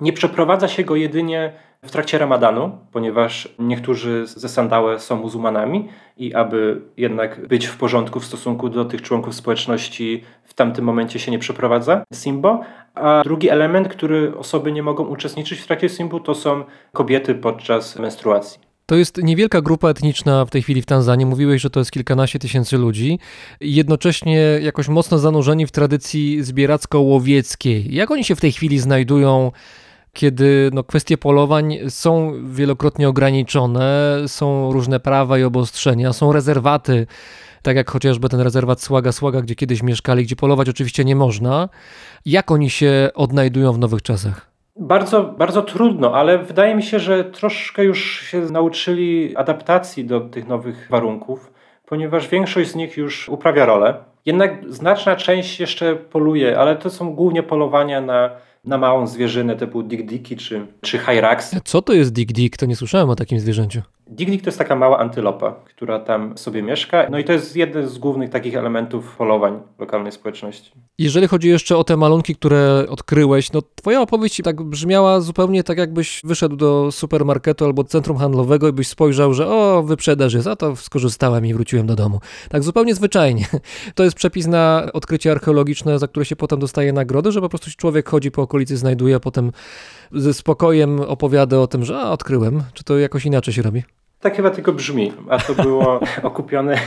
Nie przeprowadza się go jedynie w trakcie ramadanu, ponieważ niektórzy ze Sandałe są muzułmanami i aby jednak być w porządku w stosunku do tych członków społeczności w tamtym momencie się nie przeprowadza Simbo. A drugi element, który osoby nie mogą uczestniczyć w trakcie Simbu, to są kobiety podczas menstruacji. To jest niewielka grupa etniczna w tej chwili w Tanzanii. Mówiłeś, że to jest kilkanaście tysięcy ludzi. Jednocześnie jakoś mocno zanurzeni w tradycji zbieracko-łowieckiej. Jak oni się w tej chwili znajdują, kiedy no, kwestie polowań są wielokrotnie ograniczone, są różne prawa i obostrzenia, są rezerwaty, tak jak chociażby ten rezerwat Słaga Słaga, gdzie kiedyś mieszkali, gdzie polować oczywiście nie można. Jak oni się odnajdują w nowych czasach? Bardzo, bardzo trudno, ale wydaje mi się, że troszkę już się nauczyli adaptacji do tych nowych warunków, ponieważ większość z nich już uprawia rolę. Jednak znaczna część jeszcze poluje, ale to są głównie polowania na, na małą zwierzynę typu dik-diki czy, czy hyrax. Co to jest Dick Dick? To nie słyszałem o takim zwierzęciu. Dik-dik to jest taka mała antylopa, która tam sobie mieszka. No i to jest jeden z głównych takich elementów polowań lokalnej społeczności. Jeżeli chodzi jeszcze o te malunki, które odkryłeś, no twoja opowieść tak brzmiała zupełnie tak, jakbyś wyszedł do supermarketu albo centrum handlowego i byś spojrzał, że o, wyprzedaż jest, a to skorzystałem i wróciłem do domu. Tak zupełnie zwyczajnie. To jest przepis na odkrycie archeologiczne, za które się potem dostaje nagrody, że po prostu człowiek chodzi po okolicy, znajduje, a potem ze spokojem opowiada o tym, że a, odkryłem. Czy to jakoś inaczej się robi? Tak chyba tylko brzmi, a to było okupione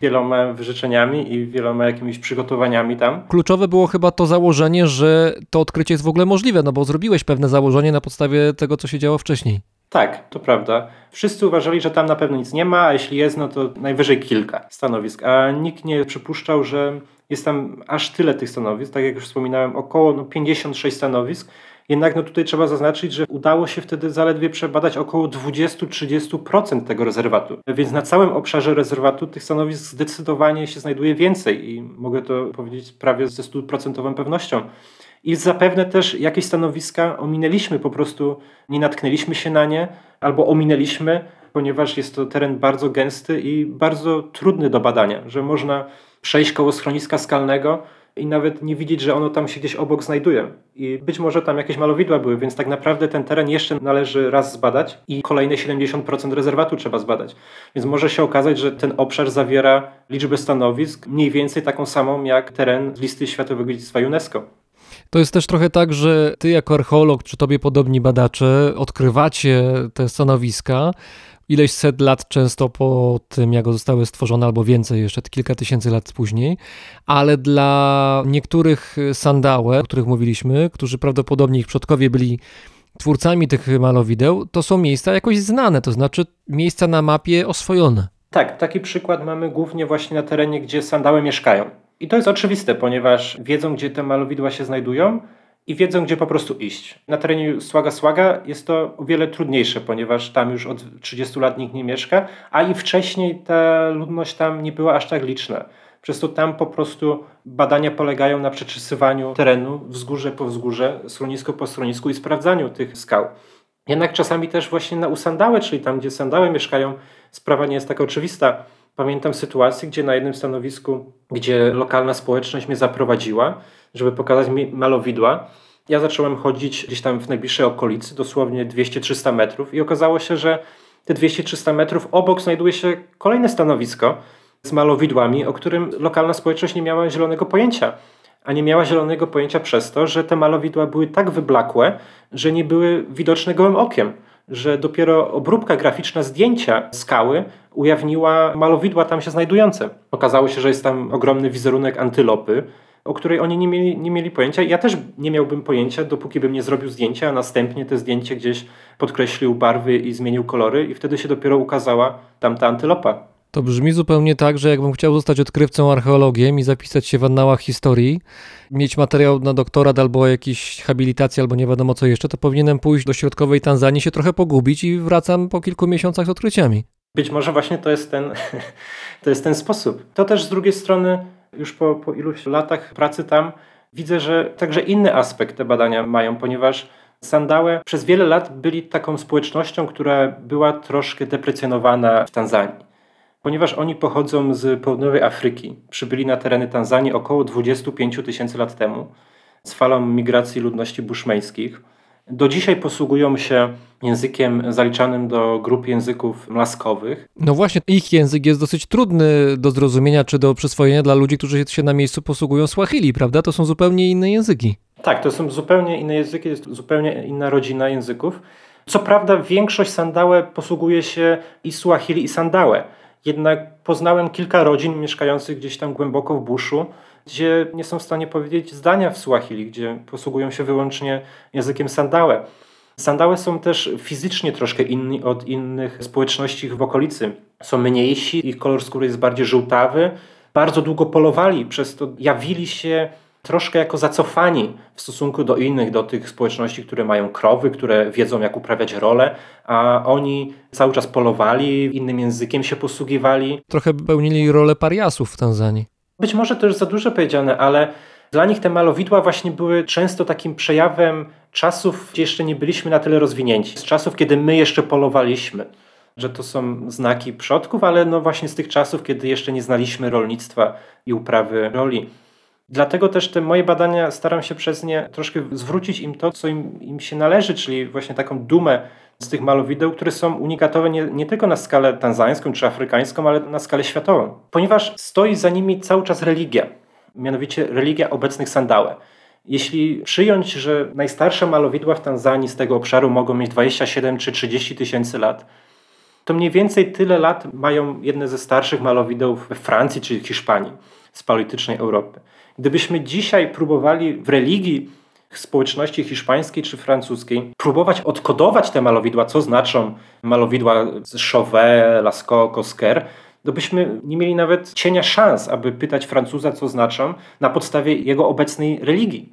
wieloma wyrzeczeniami i wieloma jakimiś przygotowaniami tam. Kluczowe było chyba to założenie, że to odkrycie jest w ogóle możliwe, no bo zrobiłeś pewne założenie na podstawie tego, co się działo wcześniej. Tak, to prawda. Wszyscy uważali, że tam na pewno nic nie ma, a jeśli jest, no to najwyżej kilka stanowisk, a nikt nie przypuszczał, że jest tam aż tyle tych stanowisk, tak jak już wspominałem, około no, 56 stanowisk. Jednak no, tutaj trzeba zaznaczyć, że udało się wtedy zaledwie przebadać około 20-30% tego rezerwatu. Więc na całym obszarze rezerwatu tych stanowisk zdecydowanie się znajduje więcej i mogę to powiedzieć prawie ze stuprocentową pewnością. I zapewne też jakieś stanowiska ominęliśmy, po prostu nie natknęliśmy się na nie albo ominęliśmy, ponieważ jest to teren bardzo gęsty i bardzo trudny do badania, że można przejść koło schroniska skalnego i nawet nie widzieć, że ono tam się gdzieś obok znajduje. I być może tam jakieś malowidła były, więc tak naprawdę ten teren jeszcze należy raz zbadać i kolejne 70% rezerwatu trzeba zbadać. Więc może się okazać, że ten obszar zawiera liczbę stanowisk mniej więcej taką samą jak teren z listy Światowego Dziedzictwa UNESCO. To jest też trochę tak, że ty jako archeolog, czy tobie podobni badacze, odkrywacie te stanowiska ileś set lat często po tym, jak zostały stworzone, albo więcej, jeszcze kilka tysięcy lat później, ale dla niektórych sandałe, o których mówiliśmy, którzy prawdopodobnie ich przodkowie byli twórcami tych malowideł, to są miejsca jakoś znane, to znaczy miejsca na mapie oswojone. Tak, taki przykład mamy głównie właśnie na terenie, gdzie sandały mieszkają. I to jest oczywiste, ponieważ wiedzą, gdzie te malowidła się znajdują i wiedzą, gdzie po prostu iść. Na terenie Słaga Słaga jest to o wiele trudniejsze, ponieważ tam już od 30 lat nikt nie mieszka, a i wcześniej ta ludność tam nie była aż tak liczna. Przez to tam po prostu badania polegają na przeczesywaniu terenu wzgórze po wzgórze, schronisko po schronisku i sprawdzaniu tych skał. Jednak czasami też właśnie na usandałe, czyli tam, gdzie sandały mieszkają, sprawa nie jest taka oczywista. Pamiętam sytuację, gdzie na jednym stanowisku, gdzie lokalna społeczność mnie zaprowadziła, żeby pokazać mi malowidła. Ja zacząłem chodzić gdzieś tam w najbliższej okolicy, dosłownie 200-300 metrów i okazało się, że te 200-300 metrów obok znajduje się kolejne stanowisko z malowidłami, o którym lokalna społeczność nie miała zielonego pojęcia. A nie miała zielonego pojęcia przez to, że te malowidła były tak wyblakłe, że nie były widoczne gołym okiem że dopiero obróbka graficzna zdjęcia skały ujawniła malowidła tam się znajdujące. Okazało się, że jest tam ogromny wizerunek antylopy, o której oni nie mieli, nie mieli pojęcia. Ja też nie miałbym pojęcia, dopóki bym nie zrobił zdjęcia, a następnie te zdjęcie gdzieś podkreślił barwy i zmienił kolory i wtedy się dopiero ukazała tamta antylopa. To brzmi zupełnie tak, że jakbym chciał zostać odkrywcą archeologiem i zapisać się w annałach historii, mieć materiał na doktorat albo jakiś habilitację, albo nie wiadomo co jeszcze, to powinienem pójść do środkowej Tanzanii, się trochę pogubić i wracam po kilku miesiącach z odkryciami. Być może właśnie to jest ten, to jest ten sposób. To też z drugiej strony, już po, po iluś latach pracy tam, widzę, że także inny aspekt te badania mają, ponieważ Sandałe przez wiele lat byli taką społecznością, która była troszkę deprecjonowana w Tanzanii ponieważ oni pochodzą z południowej Afryki. Przybyli na tereny Tanzanii około 25 tysięcy lat temu z falą migracji ludności buszmeńskich. Do dzisiaj posługują się językiem zaliczanym do grup języków mlaskowych. No właśnie, ich język jest dosyć trudny do zrozumienia czy do przyswojenia dla ludzi, którzy się na miejscu posługują Swahili, prawda? To są zupełnie inne języki. Tak, to są zupełnie inne języki, jest zupełnie inna rodzina języków. Co prawda większość sandałe posługuje się i Suahili i sandałe. Jednak poznałem kilka rodzin mieszkających gdzieś tam głęboko w buszu, gdzie nie są w stanie powiedzieć zdania w Suahili, gdzie posługują się wyłącznie językiem sandałe. Sandałe są też fizycznie troszkę inni od innych społeczności w okolicy. Są mniejsi, ich kolor skóry jest bardziej żółtawy. Bardzo długo polowali, przez to jawili się troszkę jako zacofani w stosunku do innych, do tych społeczności, które mają krowy, które wiedzą, jak uprawiać rolę, a oni cały czas polowali, innym językiem się posługiwali. Trochę pełnili rolę pariasów w Tanzanii. Być może to już za dużo powiedziane, ale dla nich te malowidła właśnie były często takim przejawem czasów, gdzie jeszcze nie byliśmy na tyle rozwinięci. Z czasów, kiedy my jeszcze polowaliśmy. Że to są znaki przodków, ale no właśnie z tych czasów, kiedy jeszcze nie znaliśmy rolnictwa i uprawy roli. Dlatego też te moje badania staram się przez nie troszkę zwrócić im to, co im, im się należy, czyli właśnie taką dumę z tych malowideł, które są unikatowe nie, nie tylko na skalę tanzańską czy afrykańską, ale na skalę światową. Ponieważ stoi za nimi cały czas religia, mianowicie religia obecnych sandałe. Jeśli przyjąć, że najstarsze malowidła w Tanzanii z tego obszaru mogą mieć 27 czy 30 tysięcy lat, to mniej więcej tyle lat mają jedne ze starszych malowideł we Francji czy Hiszpanii z paleolitycznej Europy. Gdybyśmy dzisiaj próbowali w religii społeczności hiszpańskiej czy francuskiej próbować odkodować te malowidła, co znaczą malowidła Chauvet, Lascaux, Cosquer, to byśmy nie mieli nawet cienia szans, aby pytać Francuza, co znaczą, na podstawie jego obecnej religii.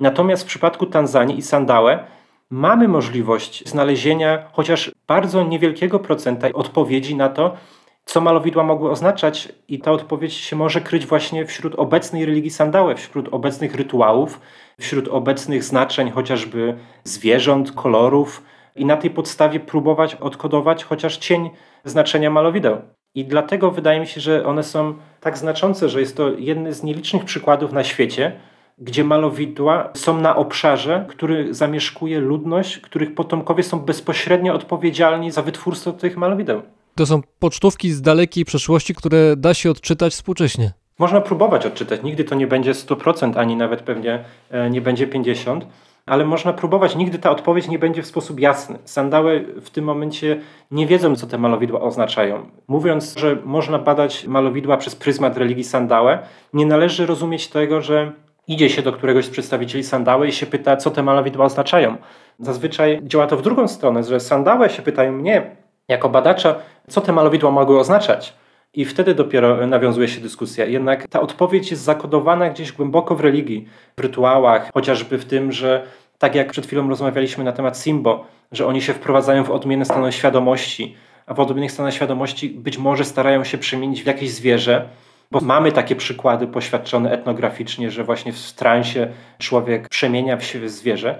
Natomiast w przypadku Tanzanii i Sandałe mamy możliwość znalezienia chociaż bardzo niewielkiego procenta odpowiedzi na to, co malowidła mogły oznaczać, i ta odpowiedź się może kryć właśnie wśród obecnej religii Sandałe, wśród obecnych rytuałów, wśród obecnych znaczeń chociażby zwierząt, kolorów, i na tej podstawie próbować odkodować chociaż cień znaczenia malowideł. I dlatego wydaje mi się, że one są tak znaczące, że jest to jeden z nielicznych przykładów na świecie, gdzie malowidła są na obszarze, który zamieszkuje ludność, których potomkowie są bezpośrednio odpowiedzialni za wytwórstwo tych malowideł. To są pocztówki z dalekiej przeszłości, które da się odczytać współcześnie. Można próbować odczytać. Nigdy to nie będzie 100%, ani nawet pewnie e, nie będzie 50%, ale można próbować. Nigdy ta odpowiedź nie będzie w sposób jasny. Sandały w tym momencie nie wiedzą, co te malowidła oznaczają. Mówiąc, że można badać malowidła przez pryzmat religii Sandałe, nie należy rozumieć tego, że idzie się do któregoś z przedstawicieli Sandały i się pyta, co te malowidła oznaczają. Zazwyczaj działa to w drugą stronę, że Sandałe się pytają mnie, jako badacza, co te malowidła mogły oznaczać. I wtedy dopiero nawiązuje się dyskusja. Jednak ta odpowiedź jest zakodowana gdzieś głęboko w religii, w rytuałach, chociażby w tym, że tak jak przed chwilą rozmawialiśmy na temat Simbo, że oni się wprowadzają w odmienne stany świadomości, a w odmiennych stanach świadomości być może starają się przemienić w jakieś zwierzę, bo mamy takie przykłady poświadczone etnograficznie, że właśnie w transie człowiek przemienia się w zwierzę.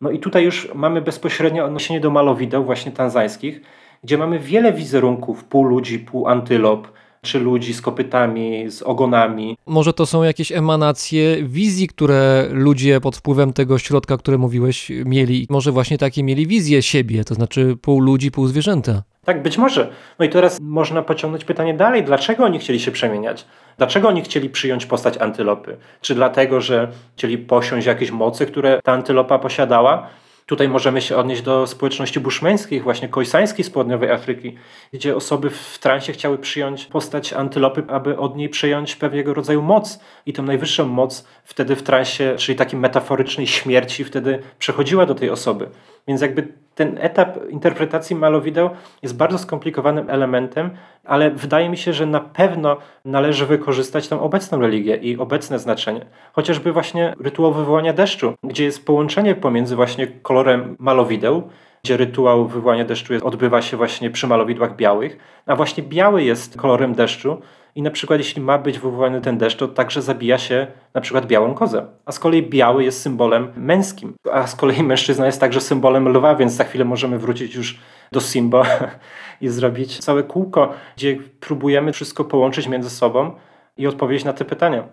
No i tutaj już mamy bezpośrednie odniesienie do malowideł właśnie tanzańskich, gdzie mamy wiele wizerunków pół ludzi, pół antylop, czy ludzi z kopytami, z ogonami. Może to są jakieś emanacje wizji, które ludzie pod wpływem tego środka, które mówiłeś, mieli. Może właśnie takie mieli wizję siebie, to znaczy pół ludzi, pół zwierzęta. Tak, być może. No i teraz można pociągnąć pytanie dalej. Dlaczego oni chcieli się przemieniać? Dlaczego oni chcieli przyjąć postać antylopy? Czy dlatego, że chcieli posiąść jakieś mocy, które ta antylopa posiadała? Tutaj możemy się odnieść do społeczności buszmeńskich, właśnie kojsańskiej z południowej Afryki, gdzie osoby w transie chciały przyjąć postać antylopy, aby od niej przejąć pewnego rodzaju moc. I tą najwyższą moc wtedy w transie, czyli takiej metaforycznej śmierci, wtedy przechodziła do tej osoby. Więc jakby ten etap interpretacji malowideł jest bardzo skomplikowanym elementem, ale wydaje mi się, że na pewno należy wykorzystać tą obecną religię i obecne znaczenie. Chociażby właśnie rytuał wywołania deszczu, gdzie jest połączenie pomiędzy właśnie kolorem malowideł, gdzie rytuał wywołania deszczu odbywa się właśnie przy malowidłach białych, a właśnie biały jest kolorem deszczu, i na przykład jeśli ma być wywołany ten deszcz, to także zabija się na przykład białą kozę. A z kolei biały jest symbolem męskim, a z kolei mężczyzna jest także symbolem lwa, więc za chwilę możemy wrócić już do Simbo i zrobić całe kółko, gdzie próbujemy wszystko połączyć między sobą i odpowiedzieć na te pytania.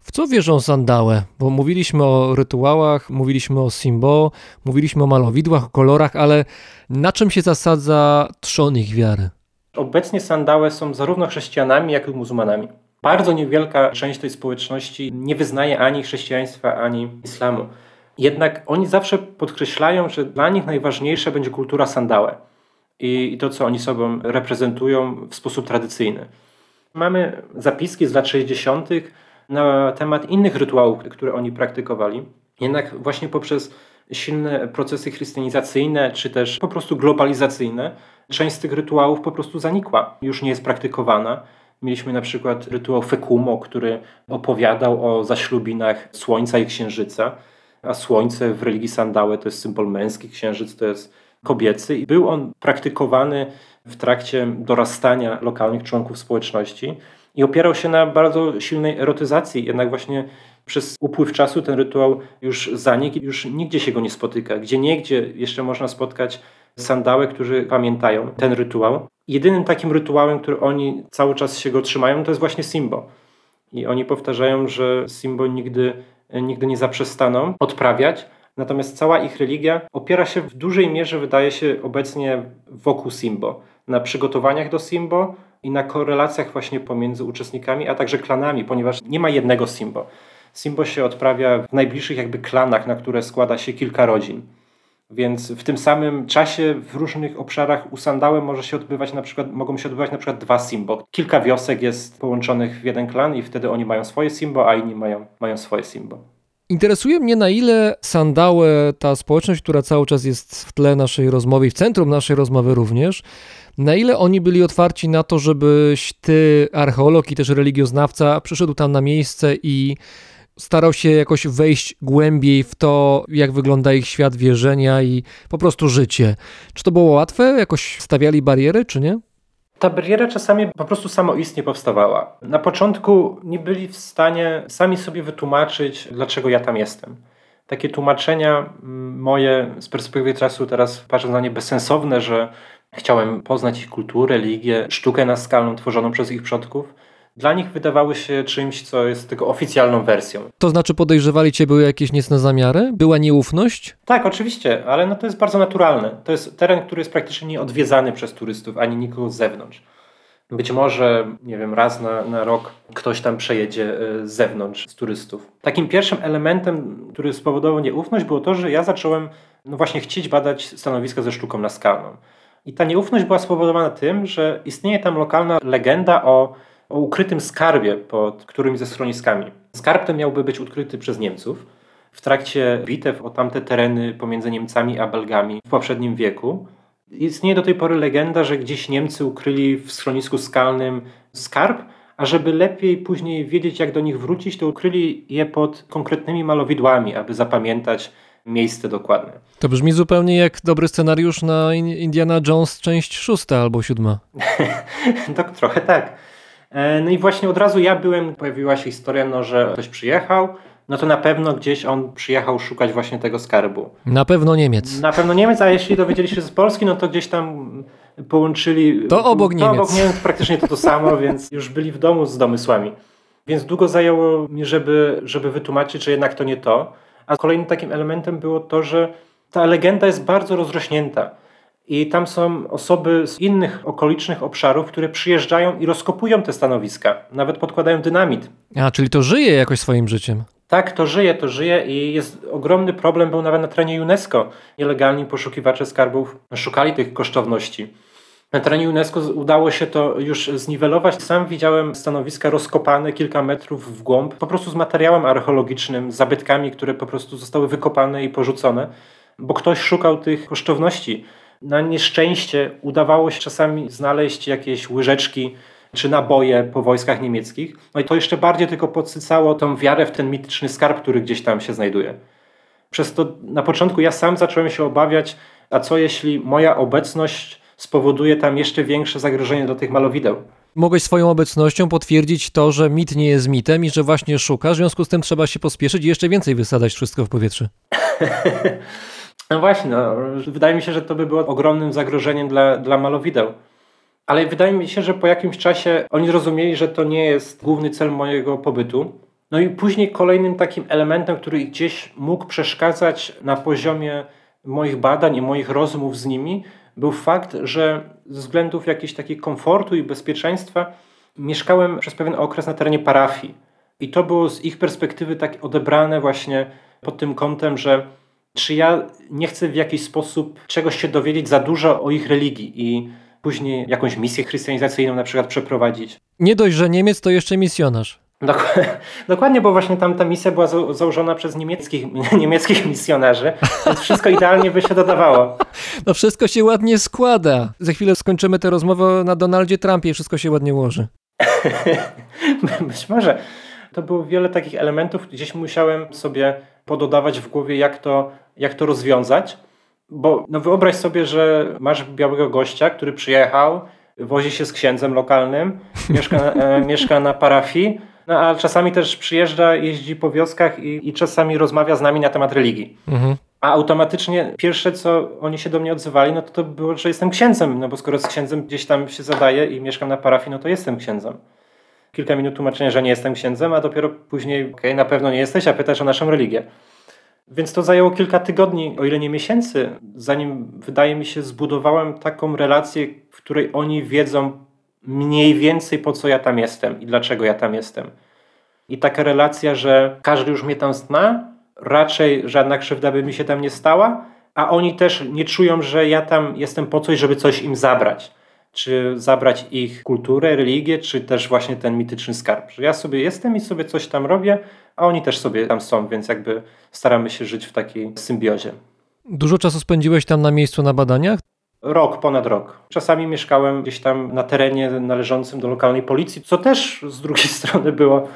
W co wierzą sandałe? Bo mówiliśmy o rytuałach, mówiliśmy o Simbo, mówiliśmy o malowidłach, o kolorach, ale na czym się zasadza trzon ich wiary? Obecnie sandałe są zarówno chrześcijanami, jak i muzułmanami. Bardzo niewielka część tej społeczności nie wyznaje ani chrześcijaństwa, ani islamu. Jednak oni zawsze podkreślają, że dla nich najważniejsza będzie kultura sandałe i, i to, co oni sobą reprezentują w sposób tradycyjny. Mamy zapiski z lat 60. na temat innych rytuałów, które oni praktykowali. Jednak właśnie poprzez silne procesy chrystianizacyjne, czy też po prostu globalizacyjne, część z tych rytuałów po prostu zanikła, już nie jest praktykowana. Mieliśmy na przykład rytuał Fekumo, który opowiadał o zaślubinach Słońca i Księżyca, a Słońce w religii Sandałe to jest symbol męski, Księżyc to jest kobiecy i był on praktykowany w trakcie dorastania lokalnych członków społeczności i opierał się na bardzo silnej erotyzacji, jednak właśnie przez upływ czasu ten rytuał już zanikł już nigdzie się go nie spotyka. Gdzie niegdzie jeszcze można spotkać sandałę, którzy pamiętają ten rytuał. Jedynym takim rytuałem, który oni cały czas się go trzymają, to jest właśnie Simbo. I oni powtarzają, że Simbo nigdy, nigdy nie zaprzestaną odprawiać, natomiast cała ich religia opiera się w dużej mierze, wydaje się, obecnie wokół Simbo. Na przygotowaniach do Simbo i na korelacjach właśnie pomiędzy uczestnikami, a także klanami, ponieważ nie ma jednego Simbo. Simbo się odprawia w najbliższych jakby klanach, na które składa się kilka rodzin. Więc w tym samym czasie w różnych obszarach usandałem może się odbywać na przykład, mogą się odbywać na przykład dwa Simbo. Kilka wiosek jest połączonych w jeden klan i wtedy oni mają swoje Simbo, a inni mają, mają swoje Simbo. Interesuje mnie, na ile Sandałe, ta społeczność, która cały czas jest w tle naszej rozmowy w centrum naszej rozmowy również, na ile oni byli otwarci na to, żebyś ty, archeolog i też religioznawca, przyszedł tam na miejsce i starał się jakoś wejść głębiej w to, jak wygląda ich świat wierzenia i po prostu życie. Czy to było łatwe? Jakoś stawiali bariery, czy nie? Ta bariera czasami po prostu samoistnie powstawała. Na początku nie byli w stanie sami sobie wytłumaczyć, dlaczego ja tam jestem. Takie tłumaczenia moje z perspektywy czasu teraz patrzę na nie bezsensowne, że chciałem poznać ich kulturę, religię, sztukę naskalną tworzoną przez ich przodków dla nich wydawały się czymś, co jest tylko oficjalną wersją. To znaczy podejrzewali cię, były jakieś niecne zamiary? Była nieufność? Tak, oczywiście, ale no to jest bardzo naturalne. To jest teren, który jest praktycznie nieodwiedzany przez turystów, ani nikogo z zewnątrz. Być może, nie wiem, raz na, na rok ktoś tam przejedzie e, z zewnątrz, z turystów. Takim pierwszym elementem, który spowodował nieufność, było to, że ja zacząłem no właśnie chcieć badać stanowiska ze sztuką naskalną. I ta nieufność była spowodowana tym, że istnieje tam lokalna legenda o o ukrytym skarbie pod którymi ze schroniskami. Skarb ten miałby być odkryty przez Niemców w trakcie bitew o tamte tereny pomiędzy Niemcami a Belgami w poprzednim wieku. Istnieje do tej pory legenda, że gdzieś Niemcy ukryli w schronisku skalnym skarb, a żeby lepiej później wiedzieć, jak do nich wrócić, to ukryli je pod konkretnymi malowidłami, aby zapamiętać miejsce dokładne. To brzmi zupełnie jak dobry scenariusz na Indiana Jones część szósta albo siódma. to trochę tak. E, no i właśnie od razu ja byłem, pojawiła się historia, no, że ktoś przyjechał, no to na pewno gdzieś on przyjechał szukać właśnie tego skarbu. Na pewno Niemiec. Na pewno Niemiec, a jeśli dowiedzieli się z Polski, no to gdzieś tam połączyli... To obok Niemiec. To obok Niemiec praktycznie to to samo, więc już byli w domu z domysłami. Więc długo zajęło mi, żeby, żeby wytłumaczyć, że jednak to nie to. A kolejnym takim elementem było to, że ta legenda jest bardzo rozrośnięta. I tam są osoby z innych okolicznych obszarów, które przyjeżdżają i rozkopują te stanowiska, nawet podkładają dynamit. A, czyli to żyje jakoś swoim życiem. Tak, to żyje, to żyje i jest ogromny problem, był nawet na terenie UNESCO. Nielegalni poszukiwacze skarbów szukali tych kosztowności. Na terenie UNESCO udało się to już zniwelować. Sam widziałem stanowiska rozkopane kilka metrów w głąb, po prostu z materiałem archeologicznym, zabytkami, które po prostu zostały wykopane i porzucone, bo ktoś szukał tych kosztowności. Na nieszczęście udawało się czasami znaleźć jakieś łyżeczki czy naboje po wojskach niemieckich. No i to jeszcze bardziej tylko podsycało tą wiarę w ten mityczny skarb, który gdzieś tam się znajduje. Przez to na początku ja sam zacząłem się obawiać, a co jeśli moja obecność spowoduje tam jeszcze większe zagrożenie dla tych malowideł. Mogłeś swoją obecnością potwierdzić to, że mit nie jest mitem i że właśnie szukasz, w związku z tym trzeba się pospieszyć i jeszcze więcej wysadzać wszystko w powietrze. No właśnie, no, wydaje mi się, że to by było ogromnym zagrożeniem dla, dla malowideł. Ale wydaje mi się, że po jakimś czasie oni zrozumieli, że to nie jest główny cel mojego pobytu. No i później kolejnym takim elementem, który gdzieś mógł przeszkadzać na poziomie moich badań i moich rozmów z nimi, był fakt, że ze względów jakiegoś takiego komfortu i bezpieczeństwa Mieszkałem przez pewien okres na terenie parafii i to było z ich perspektywy tak odebrane właśnie pod tym kątem, że czy ja nie chcę w jakiś sposób czegoś się dowiedzieć za dużo o ich religii i później jakąś misję chrystianizacyjną na przykład przeprowadzić. Nie dość, że Niemiec, to jeszcze misjonarz. Dok- Dokładnie, bo właśnie tam ta misja była za- założona przez niemieckich, niemieckich misjonarzy, więc wszystko idealnie by się dodawało. No wszystko się ładnie składa. Za chwilę skończymy tę rozmowę na Donaldzie Trumpie i wszystko się ładnie ułoży. Być może. To było wiele takich elementów, gdzieś musiałem sobie pododawać w głowie, jak to, jak to rozwiązać. Bo no wyobraź sobie, że masz białego gościa, który przyjechał, wozi się z księdzem lokalnym, mieszka, e, mieszka na parafii, no a czasami też przyjeżdża, jeździ po wioskach i, i czasami rozmawia z nami na temat religii. Mhm. A automatycznie pierwsze, co oni się do mnie odzywali, no to, to było, że jestem księdzem, no bo skoro z księdzem gdzieś tam się zadaję i mieszkam na parafii, no to jestem księdzem. Kilka minut tłumaczenia, że nie jestem księdzem, a dopiero później, okej, na pewno nie jesteś, a pytasz o naszą religię. Więc to zajęło kilka tygodni, o ile nie miesięcy, zanim wydaje mi się zbudowałem taką relację, w której oni wiedzą mniej więcej po co ja tam jestem i dlaczego ja tam jestem. I taka relacja, że każdy już mnie tam zna, raczej żadna krzywda by mi się tam nie stała, a oni też nie czują, że ja tam jestem po coś, żeby coś im zabrać. Czy zabrać ich kulturę, religię, czy też właśnie ten mityczny skarb. Że ja sobie jestem i sobie coś tam robię, a oni też sobie tam są, więc jakby staramy się żyć w takiej symbiozie. Dużo czasu spędziłeś tam na miejscu na badaniach? Rok, ponad rok. Czasami mieszkałem gdzieś tam na terenie należącym do lokalnej policji, co też z drugiej strony było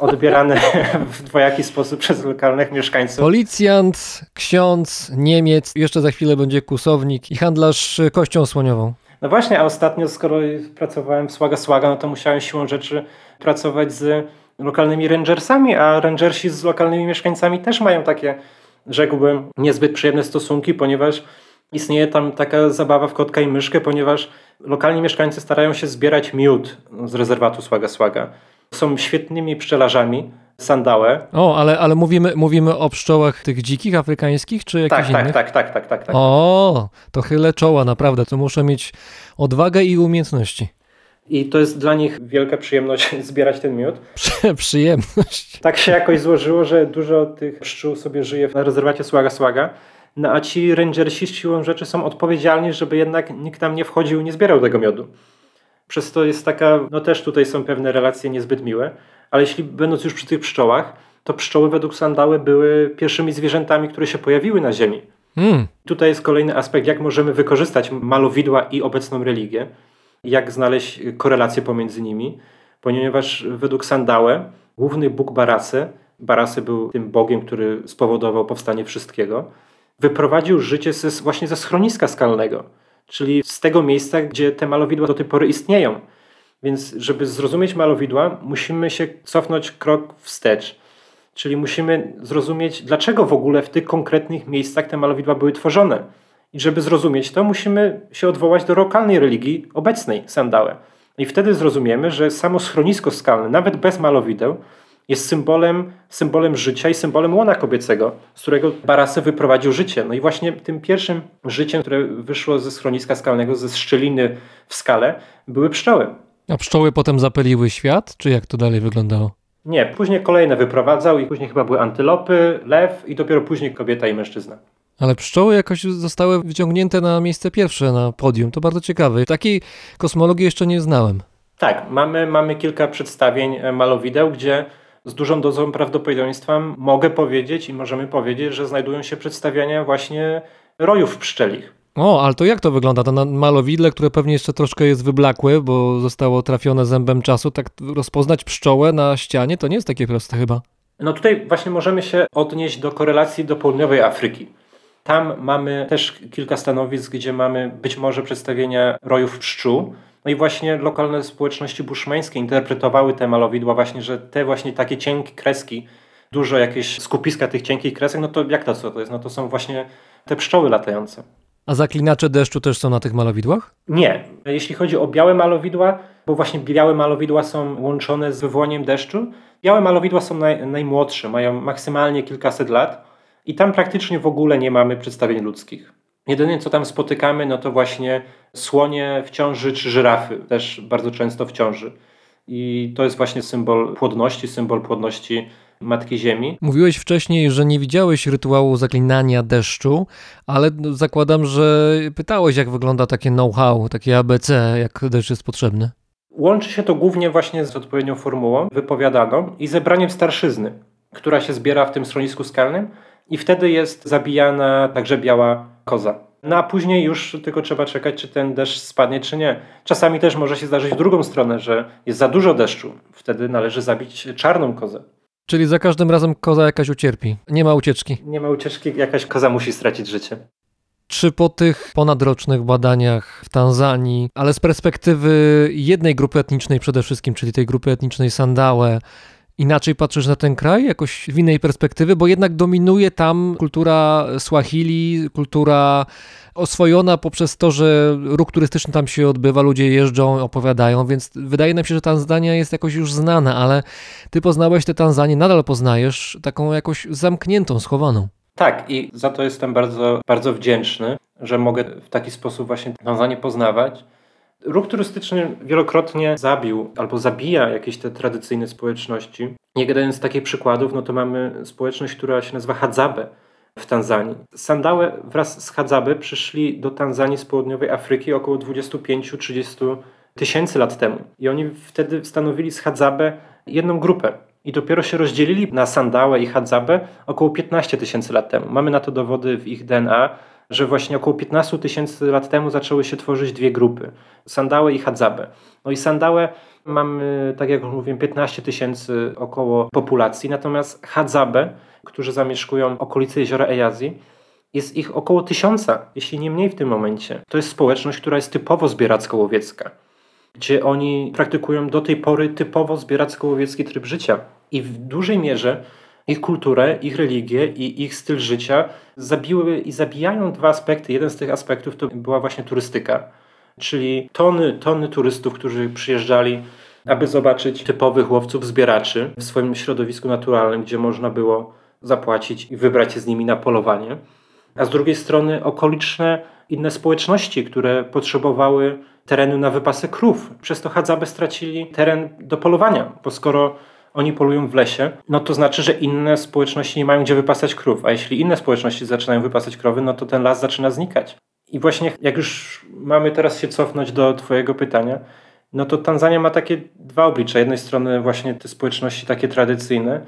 odbierane w dwojaki sposób przez lokalnych mieszkańców. Policjant, ksiądz, Niemiec, jeszcze za chwilę będzie kusownik i handlarz kością słoniową. No właśnie, a ostatnio skoro pracowałem w Słaga Słaga, no to musiałem siłą rzeczy pracować z lokalnymi rangersami, a rangersi z lokalnymi mieszkańcami też mają takie, rzekłbym, niezbyt przyjemne stosunki, ponieważ istnieje tam taka zabawa w kotka i myszkę, ponieważ lokalni mieszkańcy starają się zbierać miód z rezerwatu Słaga Słaga. Są świetnymi pszczelarzami, sandałe. O, ale, ale mówimy, mówimy o pszczołach tych dzikich, afrykańskich, czy jakichś Tak, tak, innych? tak, tak, tak, tak, tak. O, to chylę czoła, naprawdę. To muszę mieć odwagę i umiejętności. I to jest dla nich wielka przyjemność zbierać ten miód. Przyjemność. Tak się jakoś złożyło, że dużo tych pszczół sobie żyje na rezerwacie Słaga Słaga. No a ci rangersi z siłą rzeczy są odpowiedzialni, żeby jednak nikt tam nie wchodził i nie zbierał tego miodu. Przez to jest taka, no też tutaj są pewne relacje niezbyt miłe, ale jeśli będąc już przy tych pszczołach, to pszczoły według Sandały były pierwszymi zwierzętami, które się pojawiły na Ziemi. Mm. Tutaj jest kolejny aspekt, jak możemy wykorzystać malowidła i obecną religię, jak znaleźć korelację pomiędzy nimi, ponieważ według Sandałe główny bóg Barasy, Barasy był tym bogiem, który spowodował powstanie wszystkiego, wyprowadził życie ze, właśnie ze schroniska skalnego, czyli z tego miejsca, gdzie te malowidła do tej pory istnieją. Więc żeby zrozumieć malowidła, musimy się cofnąć krok wstecz. Czyli musimy zrozumieć, dlaczego w ogóle w tych konkretnych miejscach te malowidła były tworzone. I żeby zrozumieć to, musimy się odwołać do lokalnej religii obecnej, Sandałe. I wtedy zrozumiemy, że samo schronisko skalne, nawet bez malowideł, jest symbolem, symbolem życia i symbolem łona kobiecego, z którego Barasy wyprowadził życie. No i właśnie tym pierwszym życiem, które wyszło ze schroniska skalnego, ze szczeliny w skale, były pszczoły. A pszczoły potem zapaliły świat, czy jak to dalej wyglądało? Nie, później kolejne wyprowadzał i później chyba były antylopy, lew i dopiero później kobieta i mężczyzna. Ale pszczoły jakoś zostały wyciągnięte na miejsce pierwsze na podium. To bardzo ciekawe. Takiej kosmologii jeszcze nie znałem. Tak, mamy, mamy kilka przedstawień e, malowideł, gdzie z dużą dozą prawdopodobieństwa mogę powiedzieć i możemy powiedzieć, że znajdują się przedstawiania właśnie rojów pszczelich. O, ale to jak to wygląda? To na malowidle, które pewnie jeszcze troszkę jest wyblakłe, bo zostało trafione zębem czasu, tak rozpoznać pszczołę na ścianie to nie jest takie proste chyba. No tutaj właśnie możemy się odnieść do korelacji do południowej Afryki. Tam mamy też kilka stanowisk, gdzie mamy być może przedstawienia rojów pszczół. No i właśnie lokalne społeczności buszmeńskie interpretowały te malowidła właśnie, że te właśnie takie cienkie kreski, dużo jakieś skupiska tych cienkich kresek, no to jak to co to jest? No to są właśnie te pszczoły latające. A zaklinacze deszczu też są na tych malowidłach? Nie. Jeśli chodzi o białe malowidła, bo właśnie białe malowidła są łączone z wywołaniem deszczu, białe malowidła są naj, najmłodsze, mają maksymalnie kilkaset lat i tam praktycznie w ogóle nie mamy przedstawień ludzkich. Jedyne co tam spotykamy, no to właśnie słonie w ciąży czy żyrafy też bardzo często w ciąży. I to jest właśnie symbol płodności, symbol płodności Matki Ziemi. Mówiłeś wcześniej, że nie widziałeś rytuału zaklinania deszczu, ale no, zakładam, że pytałeś, jak wygląda takie know-how, takie ABC, jak deszcz jest potrzebny. Łączy się to głównie właśnie z odpowiednią formułą wypowiadaną i zebraniem starszyzny, która się zbiera w tym schronisku skalnym i wtedy jest zabijana także biała koza. No a później już tylko trzeba czekać, czy ten deszcz spadnie, czy nie. Czasami też może się zdarzyć w drugą stronę, że jest za dużo deszczu. Wtedy należy zabić czarną kozę. Czyli za każdym razem koza jakaś ucierpi. Nie ma ucieczki. Nie ma ucieczki, jakaś koza musi stracić życie. Czy po tych ponadrocznych badaniach w Tanzanii, ale z perspektywy jednej grupy etnicznej przede wszystkim, czyli tej grupy etnicznej Sandałe, inaczej patrzysz na ten kraj, jakoś w innej perspektywy, bo jednak dominuje tam kultura Swahili, kultura oswojona poprzez to, że ruch turystyczny tam się odbywa, ludzie jeżdżą, opowiadają, więc wydaje nam się, że Tanzania jest jakoś już znana, ale ty poznałeś tę Tanzanię, nadal poznajesz taką jakoś zamkniętą, schowaną. Tak, i za to jestem bardzo, bardzo wdzięczny, że mogę w taki sposób właśnie Tanzanię poznawać. Ruch turystyczny wielokrotnie zabił albo zabija jakieś te tradycyjne społeczności. Jeden z takich przykładów, no to mamy społeczność, która się nazywa Hadzabe w Tanzanii. Sandałe wraz z Hadzabe przyszli do Tanzanii z południowej Afryki około 25-30 tysięcy lat temu. I oni wtedy stanowili z Hadzabe jedną grupę. I dopiero się rozdzielili na Sandałę i Hadzabe około 15 tysięcy lat temu. Mamy na to dowody w ich DNA, że właśnie około 15 tysięcy lat temu zaczęły się tworzyć dwie grupy. Sandałę i Hadzabe. No i Sandałę mamy, tak jak mówiłem, 15 tysięcy około populacji, natomiast Hadzabe, którzy zamieszkują okolice jeziora Ejazji, jest ich około tysiąca, jeśli nie mniej w tym momencie. To jest społeczność, która jest typowo zbieracko-łowiecka, gdzie oni praktykują do tej pory typowo zbieracko-łowiecki tryb życia. I w dużej mierze ich kulturę, ich religię i ich styl życia zabiły i zabijają dwa aspekty. Jeden z tych aspektów to była właśnie turystyka, czyli tony, tony turystów, którzy przyjeżdżali, aby zobaczyć typowych łowców zbieraczy w swoim środowisku naturalnym, gdzie można było zapłacić i wybrać się z nimi na polowanie. A z drugiej strony okoliczne inne społeczności, które potrzebowały terenu na wypasy krów. Przez to Hadzabe stracili teren do polowania, bo skoro oni polują w lesie, no to znaczy, że inne społeczności nie mają gdzie wypasać krów, a jeśli inne społeczności zaczynają wypasać krowy, no to ten las zaczyna znikać. I właśnie jak już mamy teraz się cofnąć do twojego pytania, no to Tanzania ma takie dwa oblicza. Jednej strony właśnie te społeczności takie tradycyjne,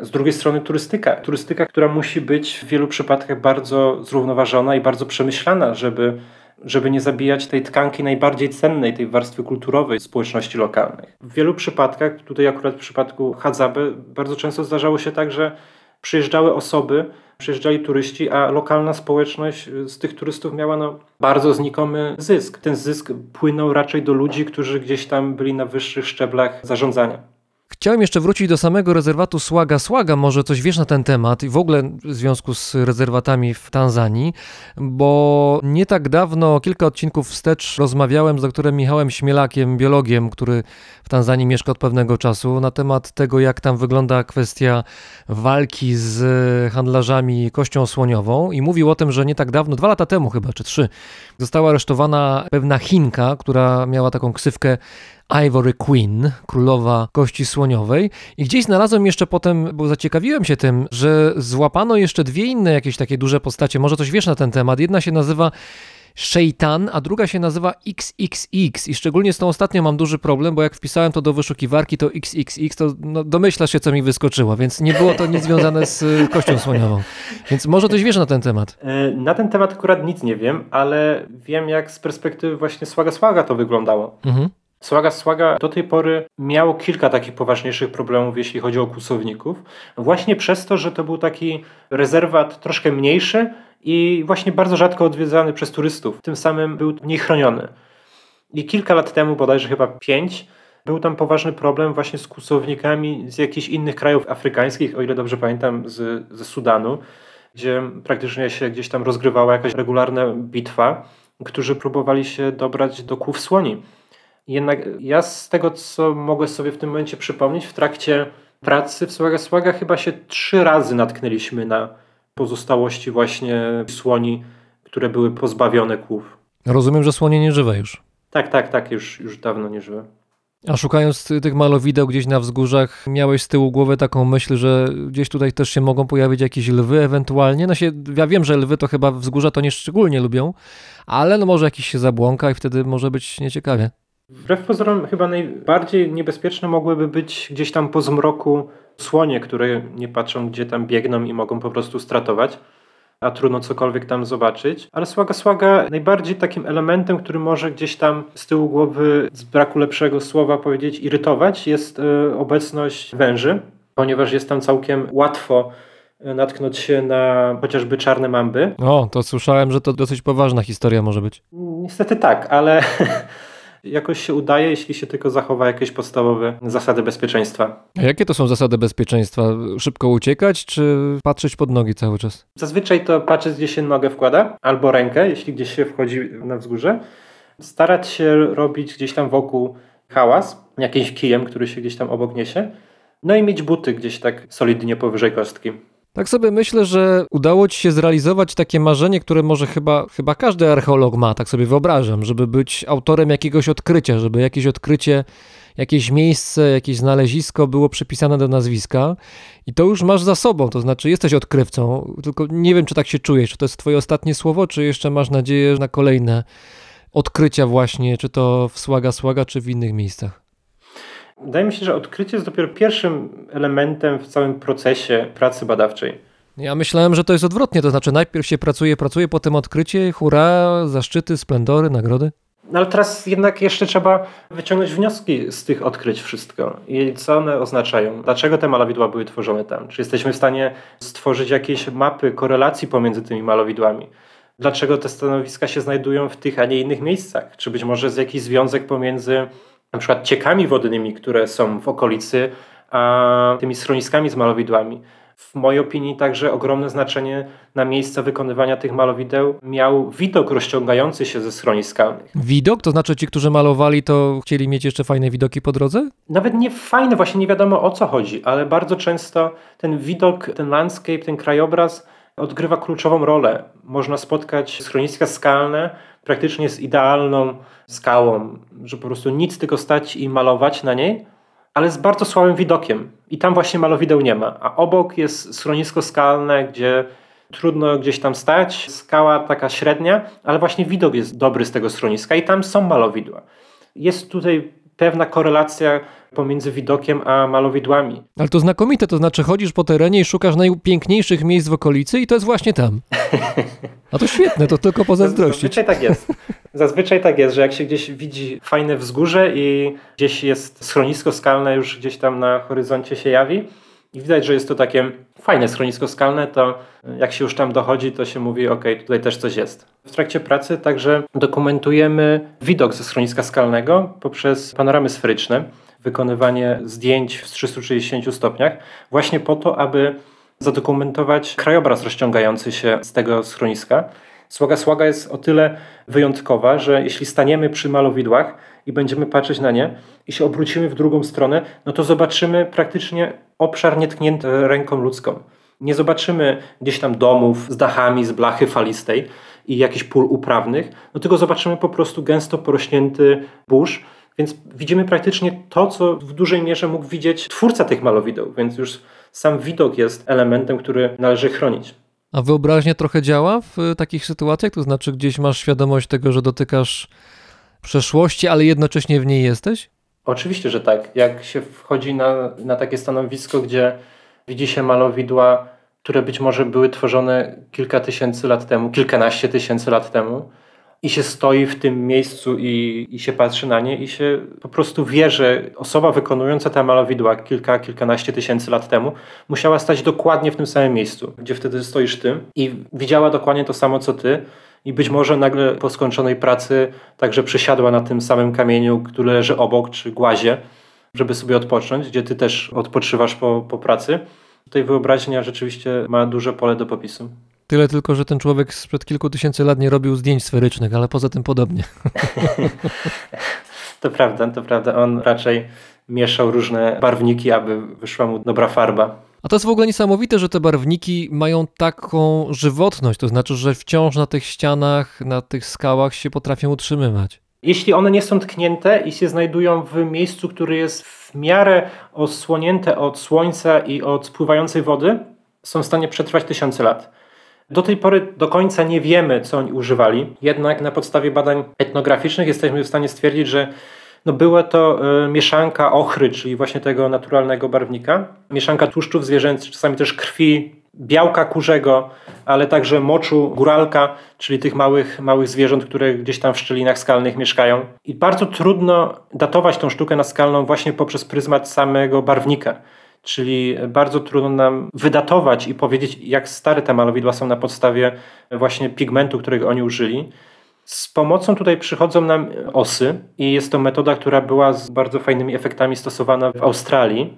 z drugiej strony turystyka. Turystyka, która musi być w wielu przypadkach bardzo zrównoważona i bardzo przemyślana, żeby żeby nie zabijać tej tkanki najbardziej cennej, tej warstwy kulturowej społeczności lokalnych. W wielu przypadkach, tutaj akurat w przypadku Hadzaby, bardzo często zdarzało się tak, że przyjeżdżały osoby, przyjeżdżali turyści, a lokalna społeczność z tych turystów miała no, bardzo znikomy zysk. Ten zysk płynął raczej do ludzi, którzy gdzieś tam byli na wyższych szczeblach zarządzania. Chciałem jeszcze wrócić do samego rezerwatu Słaga Słaga. Może coś wiesz na ten temat i w ogóle w związku z rezerwatami w Tanzanii, bo nie tak dawno, kilka odcinków wstecz, rozmawiałem z doktorem Michałem Śmielakiem, biologiem, który w Tanzanii mieszka od pewnego czasu, na temat tego, jak tam wygląda kwestia walki z handlarzami kością słoniową i mówił o tym, że nie tak dawno, dwa lata temu chyba, czy trzy, została aresztowana pewna Chinka, która miała taką ksywkę Ivory Queen, królowa kości słoniowej. I gdzieś znalazłem jeszcze potem, bo zaciekawiłem się tym, że złapano jeszcze dwie inne jakieś takie duże postacie. Może coś wiesz na ten temat. Jedna się nazywa Shaitan, a druga się nazywa XXX i szczególnie z tą ostatnią mam duży problem, bo jak wpisałem to do wyszukiwarki, to XXX, to no, domyślasz się, co mi wyskoczyło, więc nie było to nic związane z y, kością słoniową. Więc może coś wiesz na ten temat? E, Na ten temat akurat nic nie wiem, ale wiem jak z perspektywy właśnie Słaga Słaga to wyglądało. Mhm. Słaga Słaga do tej pory miało kilka takich poważniejszych problemów, jeśli chodzi o kłusowników. Właśnie przez to, że to był taki rezerwat troszkę mniejszy i właśnie bardzo rzadko odwiedzany przez turystów. Tym samym był mniej chroniony. I kilka lat temu, bodajże chyba pięć, był tam poważny problem właśnie z kłusownikami z jakichś innych krajów afrykańskich, o ile dobrze pamiętam, z, ze Sudanu, gdzie praktycznie się gdzieś tam rozgrywała jakaś regularna bitwa, którzy próbowali się dobrać do kłów słoni. Jednak ja z tego, co mogę sobie w tym momencie przypomnieć, w trakcie pracy w Słaga chyba się trzy razy natknęliśmy na pozostałości właśnie słoni, które były pozbawione kłów. Rozumiem, że słonie nie żywe już. Tak, tak, tak, już, już dawno nie żywe. A szukając tych malowideł gdzieś na wzgórzach, miałeś z tyłu głowy taką myśl, że gdzieś tutaj też się mogą pojawić jakieś lwy ewentualnie? No się, ja wiem, że lwy to chyba wzgórza to nie szczególnie lubią, ale no może jakiś się zabłąka i wtedy może być nieciekawie. Wbrew pozorom chyba najbardziej niebezpieczne mogłyby być gdzieś tam po zmroku słonie, które nie patrzą gdzie tam biegną i mogą po prostu stratować a trudno cokolwiek tam zobaczyć. Ale Słaga Słaga najbardziej takim elementem, który może gdzieś tam z tyłu głowy, z braku lepszego słowa powiedzieć, irytować, jest y, obecność węży, ponieważ jest tam całkiem łatwo y, natknąć się na chociażby czarne mamby. O, to słyszałem, że to dosyć poważna historia może być. Niestety tak, ale jakoś się udaje, jeśli się tylko zachowa jakieś podstawowe zasady bezpieczeństwa. A jakie to są zasady bezpieczeństwa? Szybko uciekać, czy patrzeć pod nogi cały czas? Zazwyczaj to patrzeć, gdzie się nogę wkłada, albo rękę, jeśli gdzieś się wchodzi na wzgórze. Starać się robić gdzieś tam wokół hałas, jakimś kijem, który się gdzieś tam obok niesie. No i mieć buty gdzieś tak solidnie powyżej kostki. Tak sobie myślę, że udało ci się zrealizować takie marzenie, które może chyba, chyba każdy archeolog ma, tak sobie wyobrażam, żeby być autorem jakiegoś odkrycia, żeby jakieś odkrycie, jakieś miejsce, jakieś znalezisko było przypisane do nazwiska i to już masz za sobą, to znaczy jesteś odkrywcą, tylko nie wiem, czy tak się czujesz, czy to jest twoje ostatnie słowo, czy jeszcze masz nadzieję na kolejne odkrycia właśnie, czy to w Słaga Słaga, czy w innych miejscach? Wydaje mi się, że odkrycie jest dopiero pierwszym elementem w całym procesie pracy badawczej. Ja myślałem, że to jest odwrotnie, to znaczy najpierw się pracuje, pracuje, potem odkrycie, hura, zaszczyty, splendory, nagrody. No ale teraz jednak jeszcze trzeba wyciągnąć wnioski z tych odkryć wszystko i co one oznaczają. Dlaczego te malowidła były tworzone tam? Czy jesteśmy w stanie stworzyć jakieś mapy korelacji pomiędzy tymi malowidłami? Dlaczego te stanowiska się znajdują w tych, a nie innych miejscach? Czy być może jest jakiś związek pomiędzy na przykład ciekami wodnymi, które są w okolicy, a tymi schroniskami z malowidłami. W mojej opinii także ogromne znaczenie na miejsce wykonywania tych malowideł miał widok rozciągający się ze schronisk skalnych. Widok? To znaczy ci, którzy malowali, to chcieli mieć jeszcze fajne widoki po drodze? Nawet nie fajne, właśnie nie wiadomo o co chodzi, ale bardzo często ten widok, ten landscape, ten krajobraz odgrywa kluczową rolę. Można spotkać schroniska skalne praktycznie z idealną skałą, że po prostu nic tylko stać i malować na niej, ale z bardzo słabym widokiem. I tam właśnie malowideł nie ma. A obok jest schronisko skalne, gdzie trudno gdzieś tam stać, skała taka średnia, ale właśnie widok jest dobry z tego schroniska i tam są malowidła. Jest tutaj pewna korelacja pomiędzy widokiem a malowidłami. Ale to znakomite, to znaczy chodzisz po terenie i szukasz najpiękniejszych miejsc w okolicy i to jest właśnie tam. A to świetne, to tylko pozazdrościć. Zazwyczaj tak jest. Zazwyczaj tak jest, że jak się gdzieś widzi fajne wzgórze i gdzieś jest schronisko skalne już gdzieś tam na horyzoncie się jawi i widać, że jest to takie fajne schronisko skalne, to jak się już tam dochodzi, to się mówi, ok, tutaj też coś jest. W trakcie pracy także dokumentujemy widok ze schroniska skalnego poprzez panoramy sferyczne, wykonywanie zdjęć w 360 stopniach, właśnie po to, aby zadokumentować krajobraz rozciągający się z tego schroniska. Słaga Słaga jest o tyle wyjątkowa, że jeśli staniemy przy malowidłach i będziemy patrzeć na nie i się obrócimy w drugą stronę, no to zobaczymy praktycznie obszar nietknięty ręką ludzką. Nie zobaczymy gdzieś tam domów z dachami z blachy falistej i jakichś pól uprawnych, no tylko zobaczymy po prostu gęsto porośnięty burz, więc widzimy praktycznie to, co w dużej mierze mógł widzieć twórca tych malowideł, więc już sam widok jest elementem, który należy chronić. A wyobraźnia trochę działa w takich sytuacjach? To znaczy, gdzieś masz świadomość tego, że dotykasz przeszłości, ale jednocześnie w niej jesteś? Oczywiście, że tak. Jak się wchodzi na, na takie stanowisko, gdzie widzi się malowidła, które być może były tworzone kilka tysięcy lat temu, kilkanaście tysięcy lat temu, i się stoi w tym miejscu i, i się patrzy na nie i się po prostu wie, że osoba wykonująca te malowidła kilka, kilkanaście tysięcy lat temu musiała stać dokładnie w tym samym miejscu, gdzie wtedy stoisz ty i widziała dokładnie to samo co ty i być może nagle po skończonej pracy także przysiadła na tym samym kamieniu, który leży obok, czy głazie, żeby sobie odpocząć, gdzie ty też odpoczywasz po, po pracy. Tutaj wyobraźnia rzeczywiście ma duże pole do popisu. Tyle tylko, że ten człowiek sprzed kilku tysięcy lat nie robił zdjęć sferycznych, ale poza tym podobnie. to prawda, to prawda. On raczej mieszał różne barwniki, aby wyszła mu dobra farba. A to jest w ogóle niesamowite, że te barwniki mają taką żywotność, to znaczy, że wciąż na tych ścianach, na tych skałach się potrafią utrzymywać. Jeśli one nie są tknięte i się znajdują w miejscu, które jest w miarę osłonięte od słońca i od spływającej wody, są w stanie przetrwać tysiące lat. Do tej pory do końca nie wiemy, co oni używali, jednak na podstawie badań etnograficznych jesteśmy w stanie stwierdzić, że no była to y, mieszanka ochry, czyli właśnie tego naturalnego barwnika, mieszanka tłuszczów zwierzęcych, czasami też krwi, białka kurzego, ale także moczu góralka, czyli tych małych, małych zwierząt, które gdzieś tam w szczelinach skalnych mieszkają. I bardzo trudno datować tą sztukę naskalną właśnie poprzez pryzmat samego barwnika. Czyli bardzo trudno nam wydatować i powiedzieć, jak stare te malowidła są na podstawie właśnie pigmentu, którego oni użyli. Z pomocą tutaj przychodzą nam osy i jest to metoda, która była z bardzo fajnymi efektami stosowana w Australii.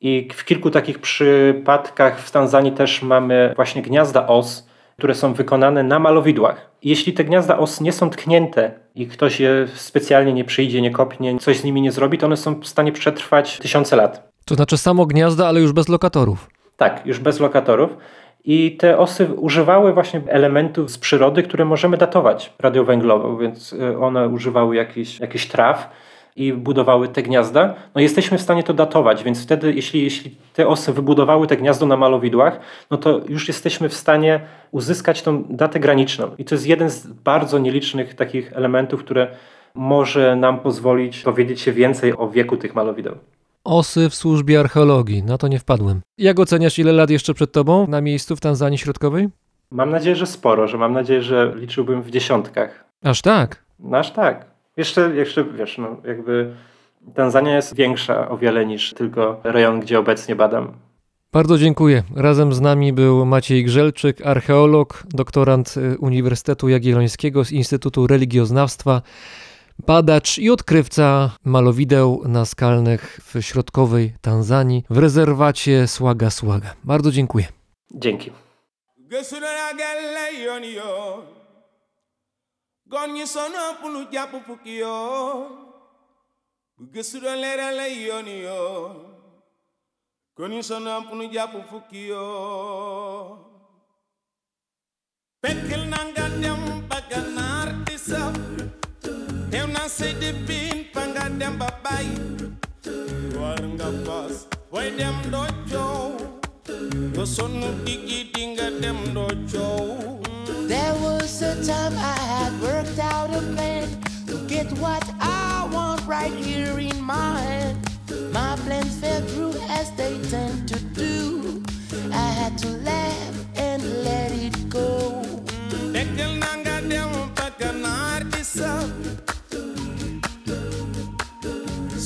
I w kilku takich przypadkach w Tanzanii też mamy właśnie gniazda os, które są wykonane na malowidłach. Jeśli te gniazda os nie są tknięte i ktoś je specjalnie nie przyjdzie, nie kopnie, coś z nimi nie zrobi, to one są w stanie przetrwać tysiące lat. To znaczy samo gniazda, ale już bez lokatorów. Tak, już bez lokatorów. I te osy używały właśnie elementów z przyrody, które możemy datować radiowęglowo, więc y, one używały jakichś jakich traw i budowały te gniazda. No jesteśmy w stanie to datować, więc wtedy, jeśli, jeśli te osy wybudowały te gniazdo na malowidłach, no to już jesteśmy w stanie uzyskać tą datę graniczną. I to jest jeden z bardzo nielicznych takich elementów, które może nam pozwolić dowiedzieć się więcej o wieku tych malowideł. Osy w służbie archeologii, na to nie wpadłem. Jak oceniasz, ile lat jeszcze przed tobą na miejscu w Tanzanii Środkowej? Mam nadzieję, że sporo, że mam nadzieję, że liczyłbym w dziesiątkach. Aż tak? No aż tak. Jeszcze, jeszcze wiesz, no jakby Tanzania jest większa o wiele niż tylko rejon, gdzie obecnie badam. Bardzo dziękuję. Razem z nami był Maciej Grzelczyk, archeolog, doktorant y, Uniwersytetu Jagiellońskiego z Instytutu Religioznawstwa, badacz i odkrywca malowideł naskalnych w środkowej Tanzanii w rezerwacie Słaga Słaga. Bardzo dziękuję. Dzięki. gon ñi sono punu jàpp fukki yoon bu gëstu doon leeral lay yooni yoon gon ñi sono punu jàpp fukki yoon fekkel na nga dem ba ganaar Eu não sei de bem panga dem babai. Waranga pas Wai dem dojo? Gosonu digi dinga dem dojo. There was a time I had worked out a plan To get what I want right here in my hand My plans fell through as they tend to do. I had to laugh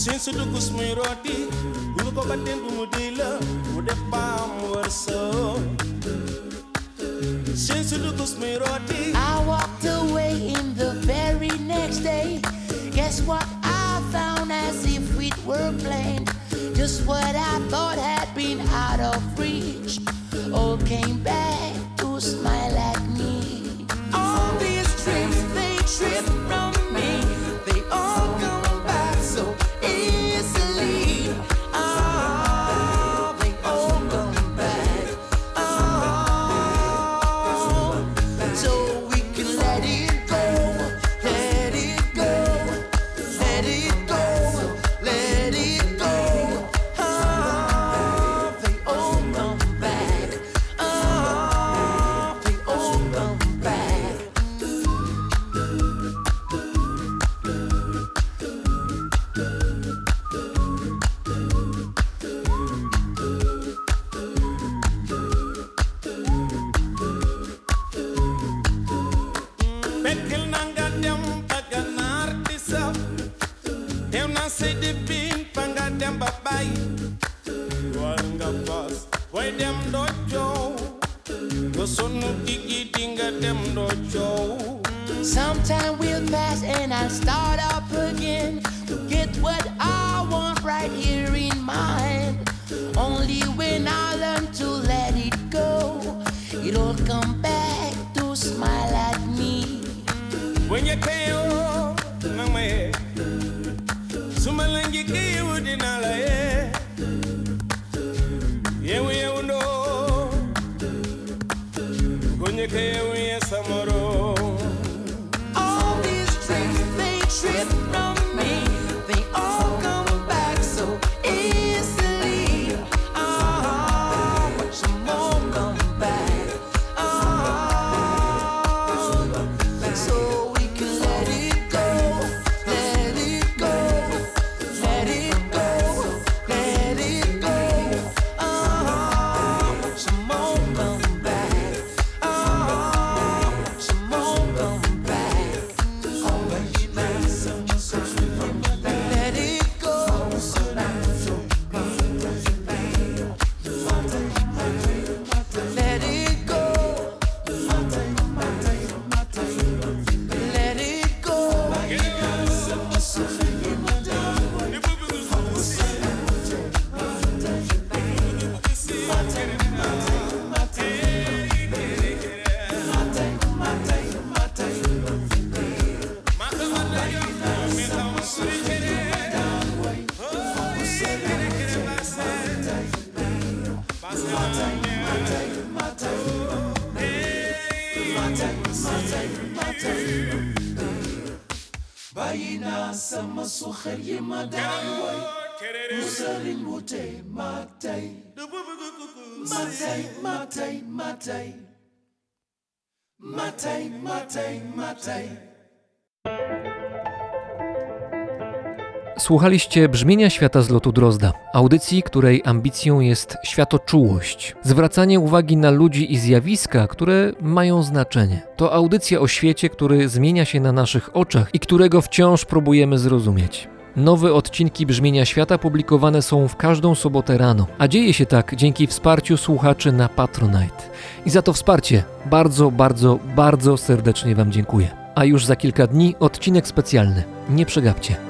sin su dugus muy rooti bulu ko ba den bu mu di la mu def ba mu war soo sin muy rooti I walked away in the very next day. Guess what I found as if it were planned? Just what I thought had been out of reach. All came back to smile at me. All these trips they trip come sama suxar yi ma daan way musalin mu tey ma tey ma tey ma tey ma Słuchaliście brzmienia świata z lotu Drozda, audycji, której ambicją jest światoczułość, zwracanie uwagi na ludzi i zjawiska, które mają znaczenie. To audycja o świecie, który zmienia się na naszych oczach i którego wciąż próbujemy zrozumieć. Nowe odcinki brzmienia świata publikowane są w każdą sobotę rano, a dzieje się tak dzięki wsparciu słuchaczy na Patronite. I za to wsparcie bardzo, bardzo, bardzo serdecznie Wam dziękuję. A już za kilka dni odcinek specjalny. Nie przegapcie.